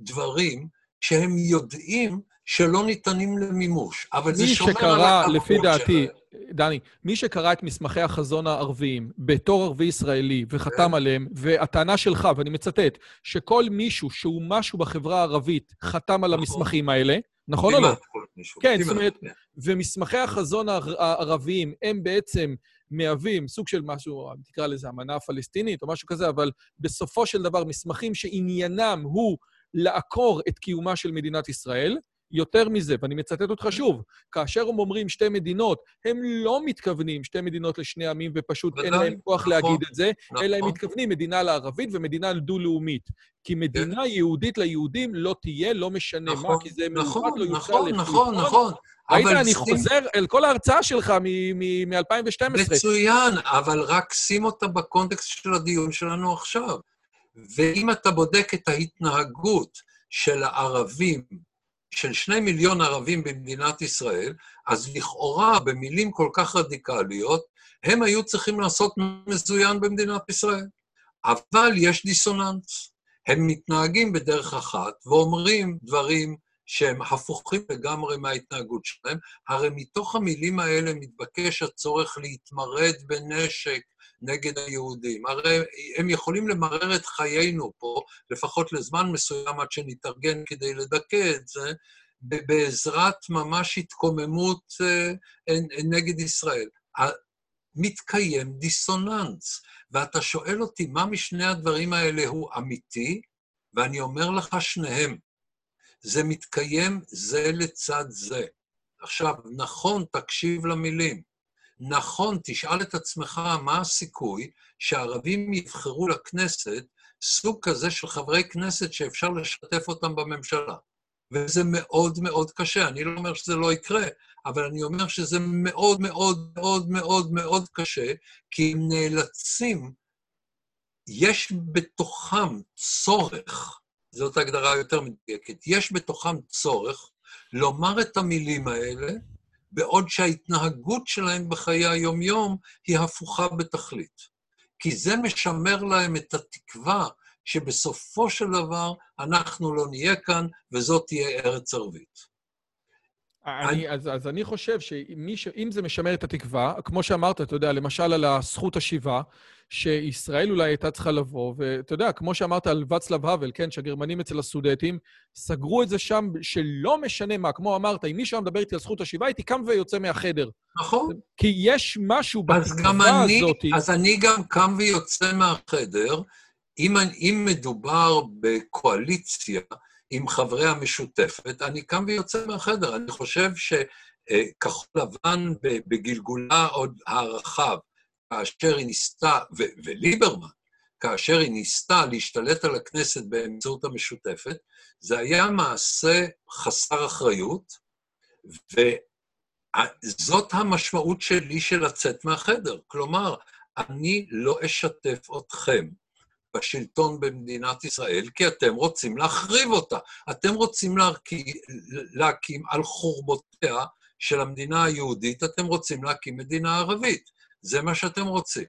דברים שהם יודעים שלא ניתנים למימוש, אבל זה שומר שקרא, על הכבוד לפי דעתי, דני, מי שקרא את מסמכי החזון הערביים בתור ערבי ישראלי וחתם כן. עליהם, והטענה שלך, ואני מצטט, שכל מישהו שהוא משהו בחברה הערבית חתם על נכון. המסמכים האלה, נכון או לא? כן, זאת אומרת, כן. ומסמכי החזון הערביים הם בעצם מהווים סוג של משהו, תקרא לזה אמנה פלסטינית או משהו כזה, אבל בסופו של דבר מסמכים שעניינם הוא לעקור את קיומה של מדינת ישראל, יותר מזה, ואני מצטט אותך שוב, כאשר הם אומרים שתי מדינות, הם לא מתכוונים שתי מדינות לשני עמים ופשוט אין להם כוח נכון, להגיד את זה, נכון. אלא הם מתכוונים מדינה לערבית ומדינה דו-לאומית. כי מדינה כן. יהודית ליהודים לא תהיה, לא משנה נכון, מה, כי זה נכון, לא נכון, נכון, נכון. ראית, אני שים... חוזר אל כל ההרצאה שלך מ-2012. מצוין, אבל רק שים אותה בקונטקסט של הדיון שלנו עכשיו. ואם אתה בודק את ההתנהגות של הערבים של שני מיליון ערבים במדינת ישראל, אז לכאורה, במילים כל כך רדיקליות, הם היו צריכים לעשות מזוין במדינת ישראל. אבל יש דיסוננס. הם מתנהגים בדרך אחת ואומרים דברים שהם הפוכים לגמרי מההתנהגות שלהם, הרי מתוך המילים האלה מתבקש הצורך להתמרד בנשק, נגד היהודים. הרי הם יכולים למרר את חיינו פה, לפחות לזמן מסוים עד שנתארגן כדי לדכא את זה, בעזרת ממש התקוממות אה, נגד ישראל. מתקיים דיסוננס, ואתה שואל אותי מה משני הדברים האלה הוא אמיתי, ואני אומר לך שניהם. זה מתקיים זה לצד זה. עכשיו, נכון, תקשיב למילים. נכון, תשאל את עצמך מה הסיכוי שערבים יבחרו לכנסת סוג כזה של חברי כנסת שאפשר לשתף אותם בממשלה. וזה מאוד מאוד קשה. אני לא אומר שזה לא יקרה, אבל אני אומר שזה מאוד מאוד מאוד מאוד מאוד קשה, כי הם נאלצים, יש בתוכם צורך, זאת הגדרה יותר מדויקת, יש בתוכם צורך לומר את המילים האלה, בעוד שההתנהגות שלהם בחיי היום-יום היא הפוכה בתכלית. כי זה משמר להם את התקווה שבסופו של דבר אנחנו לא נהיה כאן, וזאת תהיה ארץ ערבית. אני, אז, אז אני חושב שאם זה משמר את התקווה, כמו שאמרת, אתה יודע, למשל על הזכות השיבה, שישראל אולי הייתה צריכה לבוא, ואתה יודע, כמו שאמרת על ואצלב האבל, כן, שהגרמנים אצל הסודטים, סגרו את זה שם שלא משנה מה, כמו אמרת, אם מישהו מדבר איתי על זכות השיבה, הייתי קם ויוצא מהחדר. נכון. כי יש משהו בתקווה הזאת... אז אני גם קם ויוצא מהחדר, אם, אם מדובר בקואליציה עם חברי המשותפת, אני קם ויוצא מהחדר. אני חושב שכחול לבן בגלגולה עוד הרחב, כאשר היא ניסתה, וליברמן, כאשר היא ניסתה להשתלט על הכנסת באמצעות המשותפת, זה היה מעשה חסר אחריות, וזאת המשמעות שלי של לצאת מהחדר. כלומר, אני לא אשתף אתכם בשלטון במדינת ישראל, כי אתם רוצים להחריב אותה. אתם רוצים להקים, להקים על חורבותיה של המדינה היהודית, אתם רוצים להקים מדינה ערבית. זה מה שאתם רוצים.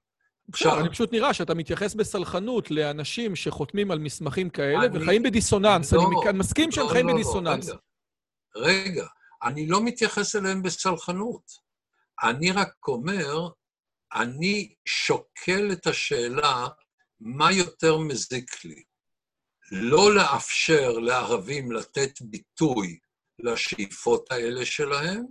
עכשיו... אני פשוט נראה שאתה מתייחס בסלחנות לאנשים שחותמים על מסמכים כאלה אני... וחיים בדיסוננס. לא, אני מסכים שהם לא, חיים לא, לא בדיסוננס. רגע, רגע, אני לא מתייחס אליהם בסלחנות. אני רק אומר, אני שוקל את השאלה מה יותר מזיק לי. לא לאפשר לערבים לתת ביטוי לשאיפות האלה שלהם,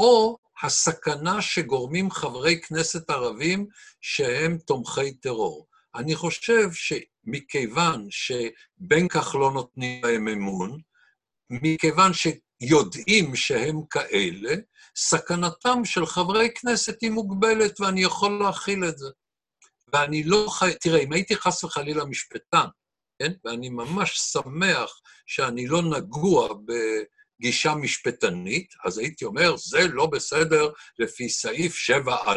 או הסכנה שגורמים חברי כנסת ערבים שהם תומכי טרור. אני חושב שמכיוון שבין כך לא נותנים להם אמון, מכיוון שיודעים שהם כאלה, סכנתם של חברי כנסת היא מוגבלת ואני יכול להכיל את זה. ואני לא חי... תראה, אם הייתי חס וחלילה משפטן, כן? ואני ממש שמח שאני לא נגוע ב... גישה משפטנית, אז הייתי אומר, זה לא בסדר לפי סעיף 7א,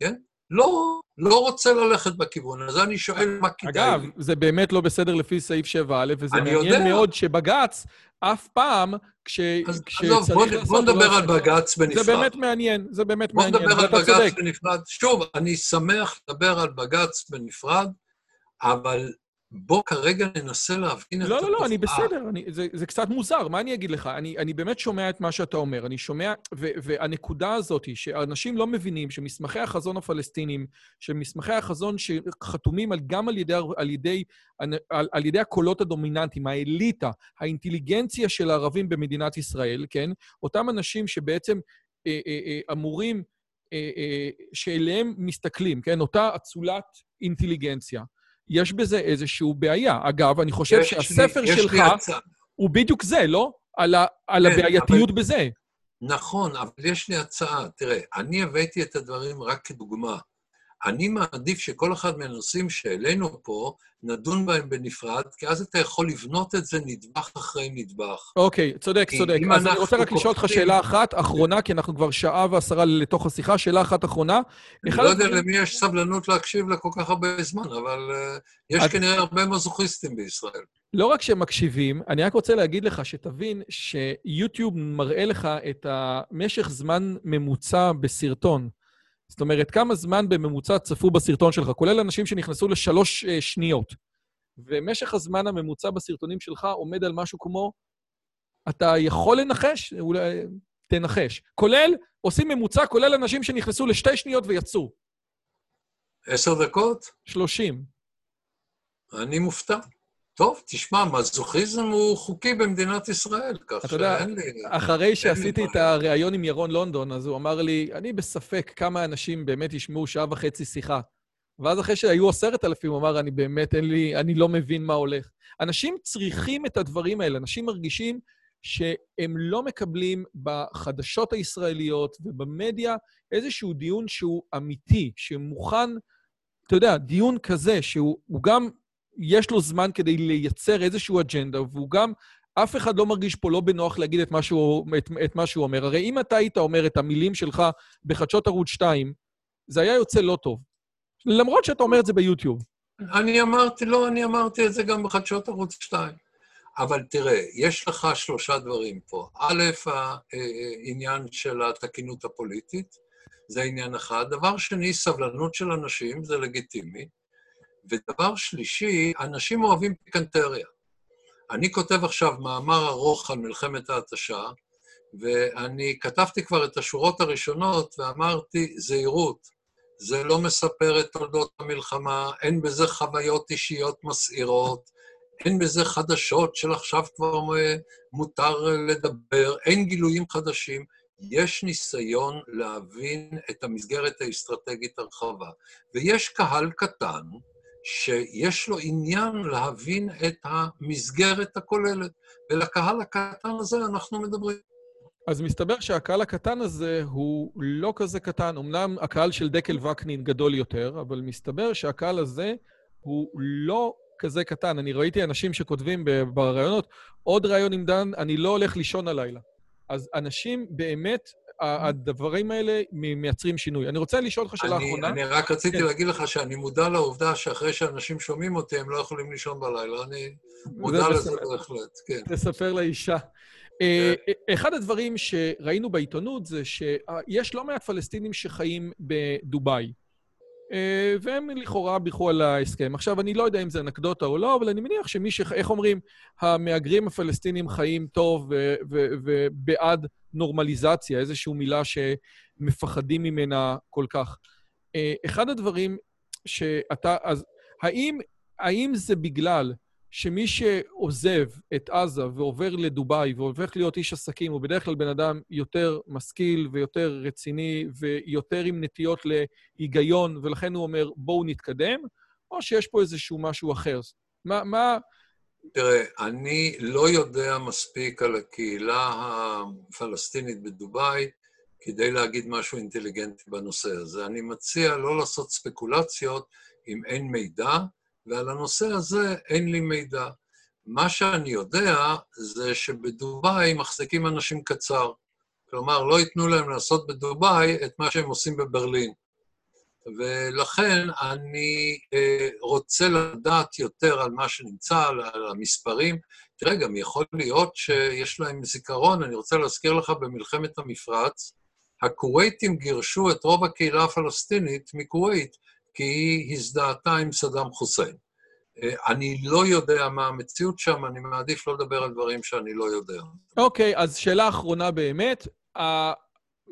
כן? לא, לא רוצה ללכת בכיוון הזה, אני שואל מה כדאי אגב, לי. זה באמת לא בסדר לפי סעיף 7א, וזה מעניין יודע. מאוד שבג"ץ אף פעם, כש... אז עזוב, בוא, בוא נדבר על בג"ץ בנפרד. זה באמת מעניין, זה באמת בוא מעניין, נדבר על בג"ץ בנפרד. שוב, אני שמח לדבר על בג"ץ בנפרד, אבל בוא כרגע ננסה להבין לא, את התופעה. לא, לא, לא, אני בסדר, אני, זה, זה קצת מוזר, מה אני אגיד לך? אני, אני באמת שומע את מה שאתה אומר, אני שומע, ו, והנקודה הזאת היא שאנשים לא מבינים שמסמכי החזון הפלסטינים, שמסמכי החזון שחתומים על, גם על ידי, על, ידי, על, על ידי הקולות הדומיננטיים, האליטה, האינטליגנציה של הערבים במדינת ישראל, כן? אותם אנשים שבעצם אה, אה, אה, אמורים, אה, אה, שאליהם מסתכלים, כן? אותה אצולת אינטליגנציה. יש בזה איזושהי בעיה. אגב, אני חושב שהספר לי, שלך הוא בדיוק זה, לא? על, ה, על כן, הבעייתיות אבל... בזה. נכון, אבל יש לי הצעה. תראה, אני הבאתי את הדברים רק כדוגמה. אני מעדיף שכל אחד מהנושאים שהעלינו פה, נדון בהם בנפרד, כי אז אתה יכול לבנות את זה נדבך אחרי נדבך. אוקיי, צודק, צודק. אז אני רוצה רק לשאול אותך שאלה אחת אחרונה, כי אנחנו כבר שעה ועשרה לתוך השיחה, שאלה אחת אחרונה. אני לא יודע למי יש סבלנות להקשיב לכל כך הרבה זמן, אבל אה, יש כנראה הרבה מזוכיסטים בישראל. לא רק שהם מקשיבים, אני רק רוצה להגיד לך שתבין שיוטיוב מראה לך את המשך זמן ממוצע בסרטון. זאת אומרת, כמה זמן בממוצע צפו בסרטון שלך, כולל אנשים שנכנסו לשלוש uh, שניות. ומשך הזמן הממוצע בסרטונים שלך עומד על משהו כמו, אתה יכול לנחש? אולי תנחש. כולל, עושים ממוצע, כולל אנשים שנכנסו לשתי שניות ויצאו. עשר דקות? שלושים. אני מופתע. טוב, תשמע, מזוכיזם הוא חוקי במדינת ישראל, כך שאין לי... אחרי שעשיתי את הריאיון עם ירון לונדון, אז הוא אמר לי, אני בספק כמה אנשים באמת ישמעו שעה וחצי שיחה. ואז אחרי שהיו עשרת אלפים, הוא אמר, אני באמת, אין לי, אני לא מבין מה הולך. אנשים צריכים את הדברים האלה, אנשים מרגישים שהם לא מקבלים בחדשות הישראליות ובמדיה איזשהו דיון שהוא אמיתי, שמוכן, אתה יודע, דיון כזה, שהוא גם יש לו זמן כדי לייצר איזושהי אג'נדה, והוא גם, אף אחד לא מרגיש פה לא בנוח להגיד את מה שהוא, את, את מה שהוא אומר. הרי אם אתה היית אומר את המילים שלך בחדשות ערוץ 2, זה היה יוצא לא טוב. למרות שאתה אומר את זה ביוטיוב. אני אמרתי, לא, אני אמרתי את זה גם בחדשות ערוץ 2. אבל תראה, יש לך שלושה דברים פה. א', העניין של התקינות הפוליטית, זה עניין אחד. דבר שני, סבלנות של אנשים, זה לגיטימי. ודבר שלישי, אנשים אוהבים פיקנטריה. אני כותב עכשיו מאמר ארוך על מלחמת ההתשה, ואני כתבתי כבר את השורות הראשונות ואמרתי, זהירות, זה לא מספר את תולדות המלחמה, אין בזה חוויות אישיות מסעירות, אין בזה חדשות של עכשיו כבר מותר לדבר, אין גילויים חדשים. יש ניסיון להבין את המסגרת האסטרטגית הרחבה. ויש קהל קטן שיש לו עניין להבין את המסגרת הכוללת, ולקהל הקטן הזה אנחנו מדברים. אז מסתבר שהקהל הקטן הזה הוא לא כזה קטן. אמנם הקהל של דקל וקנין גדול יותר, אבל מסתבר שהקהל הזה הוא לא כזה קטן. אני ראיתי אנשים שכותבים בראיונות, עוד ראיון עם דן, אני לא הולך לישון הלילה. אז אנשים באמת, הדברים האלה מייצרים שינוי. אני רוצה לשאול אותך שאלה אחרונה. אני רק רציתי כן. להגיד לך שאני מודע לעובדה שאחרי שאנשים שומעים אותי, הם לא יכולים לישון בלילה. אני מודע לזה בהחלט, כן. תספר לאישה. אה, כן. אחד הדברים שראינו בעיתונות זה שיש לא מעט פלסטינים שחיים בדובאי. אה, והם לכאורה בירכו על ההסכם. עכשיו, אני לא יודע אם זה אנקדוטה או לא, אבל אני מניח שמי ש... איך אומרים, המהגרים הפלסטינים חיים טוב ובעד נורמליזציה, איזושהי מילה שמפחדים ממנה כל כך. אה, אחד הדברים שאתה... אז האם, האם זה בגלל שמי שעוזב את עזה ועובר לדובאי והופך להיות איש עסקים, הוא בדרך כלל בן אדם יותר משכיל ויותר רציני ויותר עם נטיות להיגיון, ולכן הוא אומר, בואו נתקדם, או שיש פה איזשהו משהו אחר? מה... מה... תראה, אני לא יודע מספיק על הקהילה הפלסטינית בדובאי כדי להגיד משהו אינטליגנטי בנושא הזה. אני מציע לא לעשות ספקולציות אם אין מידע, ועל הנושא הזה אין לי מידע. מה שאני יודע זה שבדובאי מחזיקים אנשים קצר. כלומר, לא ייתנו להם לעשות בדובאי את מה שהם עושים בברלין. ולכן אני אה, רוצה לדעת יותר על מה שנמצא, על, על המספרים. תראה, גם יכול להיות שיש להם זיכרון, אני רוצה להזכיר לך, במלחמת המפרץ, הכווייתים גירשו את רוב הקהילה הפלסטינית מכווית, כי היא הזדהתה עם סדאם חוסיין. אה, אני לא יודע מה המציאות שם, אני מעדיף לא לדבר על דברים שאני לא יודע. אוקיי, okay, אז שאלה אחרונה באמת.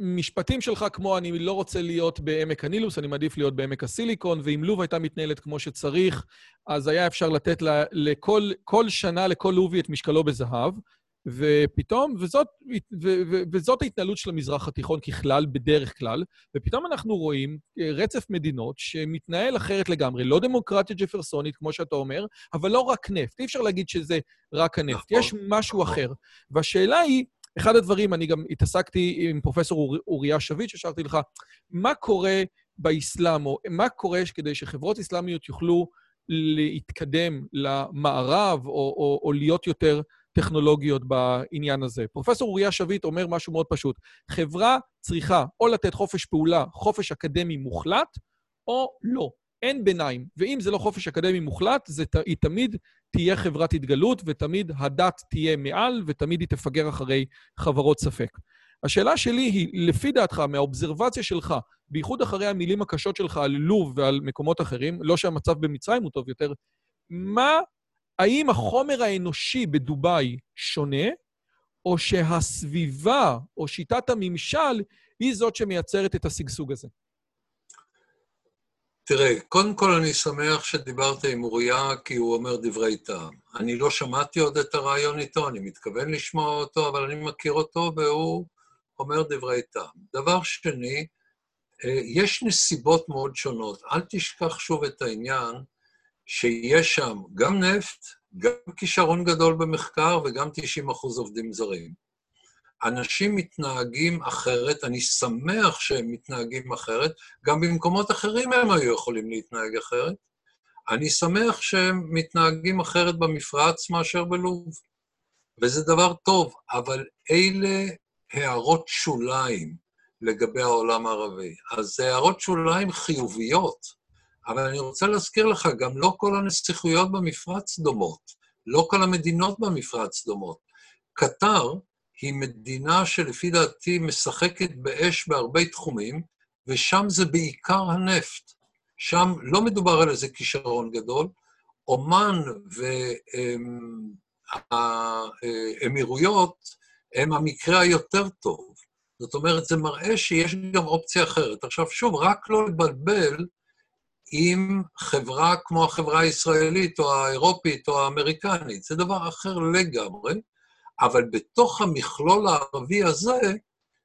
המשפטים שלך כמו אני לא רוצה להיות בעמק הנילוס, אני מעדיף להיות בעמק הסיליקון, ואם לוב הייתה מתנהלת כמו שצריך, אז היה אפשר לתת לה, לכל כל שנה לכל לובי את משקלו בזהב. ופתאום, וזאת, ו, ו, וזאת ההתנהלות של המזרח התיכון ככלל, בדרך כלל, ופתאום אנחנו רואים אה, רצף מדינות שמתנהל אחרת לגמרי, לא דמוקרטיה ג'פרסונית, כמו שאתה אומר, אבל לא רק נפט. אי אפשר להגיד שזה רק הנפט, נכון, יש משהו נכון. אחר. והשאלה היא, אחד הדברים, אני גם התעסקתי עם פרופסור אוריה שביט, ששאלתי לך, מה קורה באסלאם, או מה קורה כדי שחברות אסלאמיות יוכלו להתקדם למערב, או, או, או להיות יותר טכנולוגיות בעניין הזה. פרופסור אוריה שביט אומר משהו מאוד פשוט. חברה צריכה או לתת חופש פעולה, חופש אקדמי מוחלט, או לא. אין ביניים. ואם זה לא חופש אקדמי מוחלט, זה, היא תמיד תהיה חברת התגלות, ותמיד הדת תהיה מעל, ותמיד היא תפגר אחרי חברות ספק. השאלה שלי היא, לפי דעתך, מהאובזרבציה שלך, בייחוד אחרי המילים הקשות שלך על לוב ועל מקומות אחרים, לא שהמצב במצרים הוא טוב יותר, מה האם החומר האנושי בדובאי שונה, או שהסביבה או שיטת הממשל היא זאת שמייצרת את השגשוג הזה? תראה, קודם כל אני שמח שדיברת עם אוריה, כי הוא אומר דברי טעם. אני לא שמעתי עוד את הרעיון איתו, אני מתכוון לשמוע אותו, אבל אני מכיר אותו, והוא אומר דברי טעם. דבר שני, אה, יש נסיבות מאוד שונות. אל תשכח שוב את העניין שיש שם גם נפט, גם כישרון גדול במחקר וגם 90 אחוז עובדים זרים. אנשים מתנהגים אחרת, אני שמח שהם מתנהגים אחרת, גם במקומות אחרים הם היו יכולים להתנהג אחרת. אני שמח שהם מתנהגים אחרת במפרץ מאשר בלוב, וזה דבר טוב, אבל אלה הערות שוליים לגבי העולם הערבי. אז זה הערות שוליים חיוביות. אבל אני רוצה להזכיר לך, גם לא כל הנסיכויות במפרץ דומות, לא כל המדינות במפרץ דומות. קטר היא מדינה שלפי דעתי משחקת באש בהרבה תחומים, ושם זה בעיקר הנפט. שם לא מדובר על איזה כישרון גדול. אומן והאמירויות הם המקרה היותר טוב. זאת אומרת, זה מראה שיש גם אופציה אחרת. עכשיו, שוב, רק לא לבלבל עם חברה כמו החברה הישראלית או האירופית או האמריקנית. זה דבר אחר לגמרי, אבל בתוך המכלול הערבי הזה,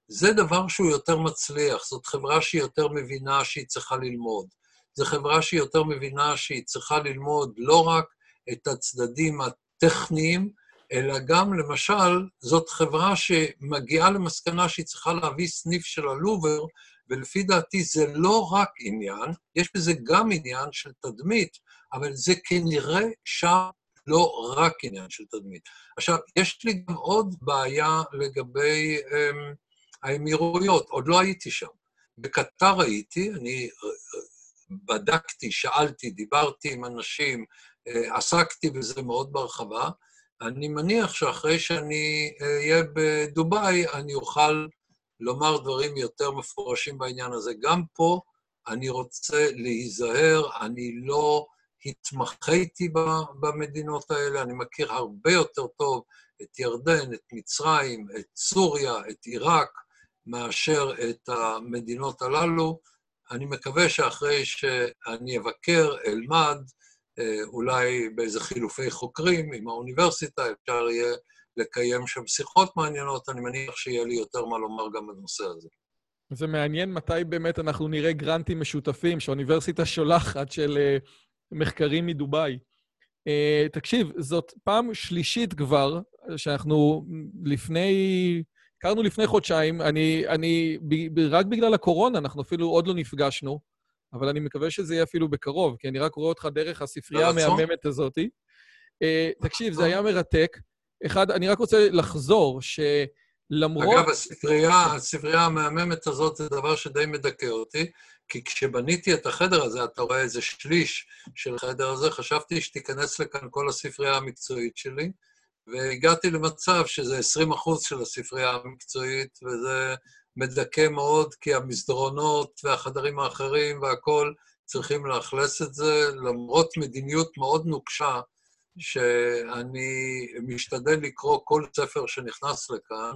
זה דבר שהוא יותר מצליח. זאת חברה שהיא יותר מבינה שהיא צריכה ללמוד. זו חברה שהיא יותר מבינה שהיא צריכה ללמוד לא רק את הצדדים הטכניים, אלא גם, למשל, זאת חברה שמגיעה למסקנה שהיא צריכה להביא סניף של הלובר, ולפי דעתי זה לא רק עניין, יש בזה גם עניין של תדמית, אבל זה כנראה שם לא רק עניין של תדמית. עכשיו, יש לי גם עוד בעיה לגבי um, האמירויות, עוד לא הייתי שם. בקטר הייתי, אני אה, בדקתי, שאלתי, דיברתי עם אנשים, אה, עסקתי בזה מאוד בהרחבה. אני מניח שאחרי שאני אה, אהיה בדובאי, אני אוכל לומר דברים יותר מפורשים בעניין הזה. גם פה אני רוצה להיזהר, אני לא התמחיתי במדינות האלה, אני מכיר הרבה יותר טוב את ירדן, את מצרים, את סוריה, את עיראק, מאשר את המדינות הללו. אני מקווה שאחרי שאני אבקר, אלמד, אה, אולי באיזה חילופי חוקרים עם האוניברסיטה, אפשר יהיה לקיים שם שיחות מעניינות, אני מניח שיהיה לי יותר מה לומר גם בנושא הזה. זה מעניין מתי באמת אנחנו נראה גרנטים משותפים שהאוניברסיטה שולחת של uh, מחקרים מדובאי. Uh, תקשיב, זאת פעם שלישית כבר, שאנחנו לפני... הכרנו לפני חודשיים, אני, אני, ב, רק בגלל הקורונה, אנחנו אפילו עוד לא נפגשנו, אבל אני מקווה שזה יהיה אפילו בקרוב, כי אני רק רואה אותך דרך הספרייה המהממת הזאת. Uh, תקשיב, זה היה מרתק. אחד, אני רק רוצה לחזור, שלמרות... אגב, הספרייה, הספרייה המהממת הזאת זה דבר שדי מדכא אותי, כי כשבניתי את החדר הזה, אתה רואה איזה שליש של החדר הזה, חשבתי שתיכנס לכאן כל הספרייה המקצועית שלי, והגעתי למצב שזה 20 אחוז של הספרייה המקצועית, וזה מדכא מאוד, כי המסדרונות והחדרים האחרים והכול צריכים לאכלס את זה, למרות מדיניות מאוד נוקשה שאני משתדל לקרוא כל ספר שנכנס לכאן,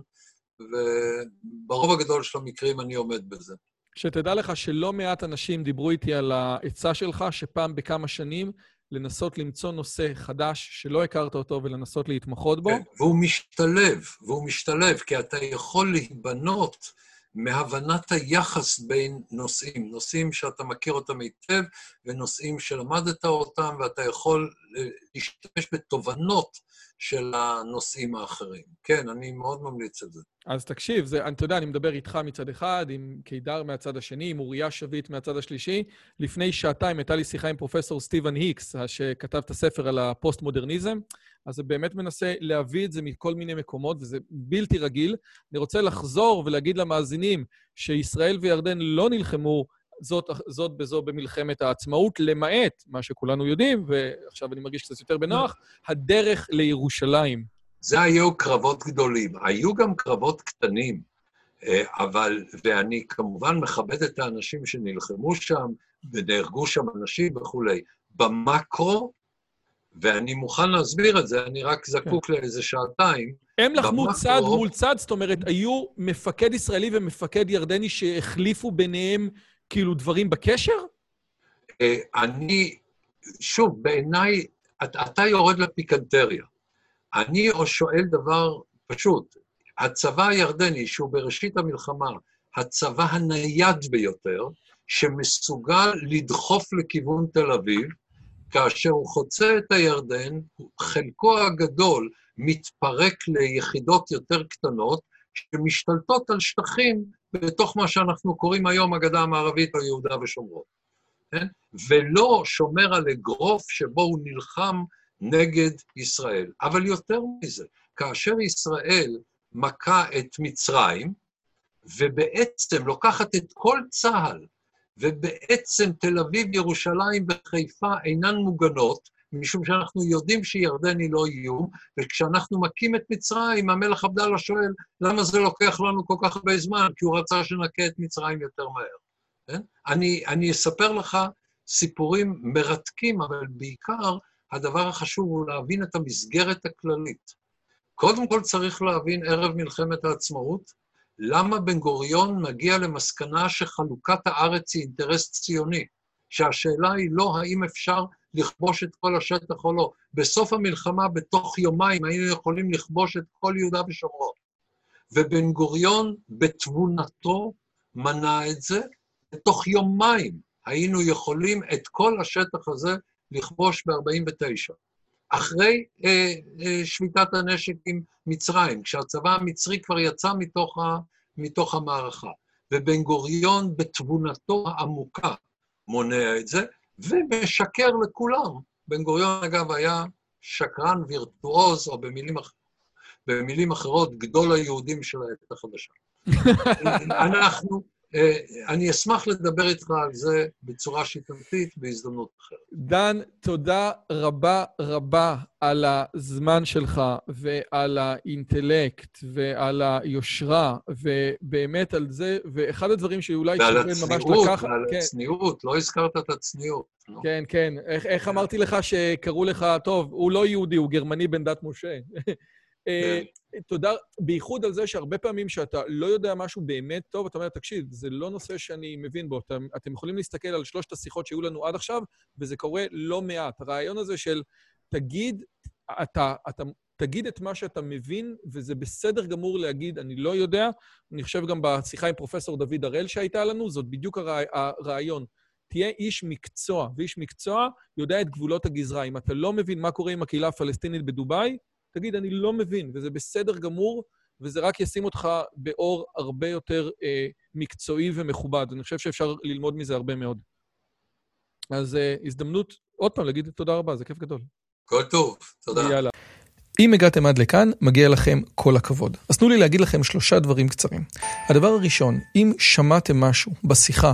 וברוב הגדול של המקרים אני עומד בזה. שתדע לך שלא מעט אנשים דיברו איתי על העצה שלך, שפעם בכמה שנים לנסות למצוא נושא חדש שלא הכרת אותו ולנסות להתמחות בו. כן, והוא משתלב, והוא משתלב, כי אתה יכול להיבנות מהבנת היחס בין נושאים, נושאים שאתה מכיר אותם היטב ונושאים שלמדת אותם, ואתה יכול אה, להשתמש בתובנות של הנושאים האחרים. כן, אני מאוד ממליץ את זה. אז תקשיב, זה, אתה יודע, אני מדבר איתך מצד אחד, עם קידר מהצד השני, עם אוריה שביט מהצד השלישי. לפני שעתיים הייתה לי שיחה עם פרופסור סטיבן היקס, שכתב את הספר על הפוסט-מודרניזם. אז זה באמת מנסה להביא את זה מכל מיני מקומות, וזה בלתי רגיל. אני רוצה לחזור ולהגיד למאזינים שישראל וירדן לא נלחמו זאת, זאת בזו במלחמת העצמאות, למעט מה שכולנו יודעים, ועכשיו אני מרגיש קצת יותר בנוח, הדרך לירושלים. זה היו קרבות גדולים. היו גם קרבות קטנים, אה, אבל, ואני כמובן מכבד את האנשים שנלחמו שם, ונהרגו שם אנשים וכולי. במקרו, ואני מוכן להסביר את זה, אני רק זקוק כן. לאיזה שעתיים. הם לחמו צד מול צד, זאת אומרת, היו מפקד ישראלי ומפקד ירדני שהחליפו ביניהם כאילו דברים בקשר? אה, אני, שוב, בעיניי, אתה, יורד לפיקנטריה. אני שואל דבר פשוט, הצבא הירדני, שהוא בראשית המלחמה הצבא הנייד ביותר, שמסוגל לדחוף לכיוון תל אביב, כאשר הוא חוצה את הירדן, חלקו הגדול מתפרק ליחידות יותר קטנות, שמשתלטות על שטחים בתוך מה שאנחנו קוראים היום הגדה המערבית או יהודה ושומרון, כן? ולא שומר על אגרוף שבו הוא נלחם נגד ישראל. אבל יותר מזה, כאשר ישראל מכה את מצרים, ובעצם לוקחת את כל צה"ל, ובעצם תל אביב, ירושלים וחיפה אינן מוגנות, משום שאנחנו יודעים שירדן היא לא איום, וכשאנחנו מכים את מצרים, המלך עבדאללה שואל, למה זה לוקח לנו כל כך הרבה זמן? כי הוא רצה שנכה את מצרים יותר מהר. כן? אני, אני אספר לך סיפורים מרתקים, אבל בעיקר הדבר החשוב הוא להבין את המסגרת הכללית. קודם כל צריך להבין ערב מלחמת העצמאות, למה בן גוריון מגיע למסקנה שחלוקת הארץ היא אינטרס ציוני, שהשאלה היא לא האם אפשר לכבוש את כל השטח או לא. בסוף המלחמה, בתוך יומיים, היינו יכולים לכבוש את כל יהודה ושומרון. ובן גוריון, בתבונתו, מנע את זה, בתוך יומיים היינו יכולים את כל השטח הזה לכבוש ב-49. אחרי אה, אה, שביתת הנשק עם מצרים, כשהצבא המצרי כבר יצא מתוך, ה, מתוך המערכה. ובן גוריון בתבונתו העמוקה מונע את זה, ומשקר לכולם. בן גוריון, אגב, היה שקרן וירטואוז, או במילים, אח... במילים אחרות, גדול היהודים של העת החדשה. אנחנו, אני אשמח לדבר איתך על זה בצורה שיטתית בהזדמנות אחרת. דן, תודה רבה רבה על הזמן שלך ועל האינטלקט ועל היושרה, ובאמת על זה, ואחד הדברים שאולי שווה ממש לקחת... ועל כן. הצניעות, לא הזכרת את הצניעות. כן, כן. איך, איך אמרתי לך שקראו לך, טוב, הוא לא יהודי, הוא גרמני בן דת משה. אה, כן. תודה, בייחוד על זה שהרבה פעמים שאתה לא יודע משהו באמת טוב, אתה אומר, תקשיב, זה לא נושא שאני מבין בו. אתם, אתם יכולים להסתכל על שלושת השיחות שהיו לנו עד עכשיו, וזה קורה לא מעט. הרעיון הזה של תגיד, אתה, אתה תגיד את מה שאתה מבין, וזה בסדר גמור להגיד, אני לא יודע. אני חושב גם בשיחה עם פרופסור דוד הראל שהייתה לנו, זאת בדיוק הרע, הרעיון. תהיה איש מקצוע, ואיש מקצוע יודע את גבולות הגזרה. אם אתה לא מבין מה קורה עם הקהילה הפלסטינית בדובאי, תגיד, אני לא מבין, וזה בסדר גמור, וזה רק ישים אותך באור הרבה יותר אה, מקצועי ומכובד. אני חושב שאפשר ללמוד מזה הרבה מאוד. אז אה, הזדמנות, עוד פעם, להגיד תודה רבה, זה כיף גדול. כל טוב, תודה. יאללה. אם הגעתם עד לכאן, מגיע לכם כל הכבוד. אז תנו לי להגיד לכם שלושה דברים קצרים. הדבר הראשון, אם שמעתם משהו בשיחה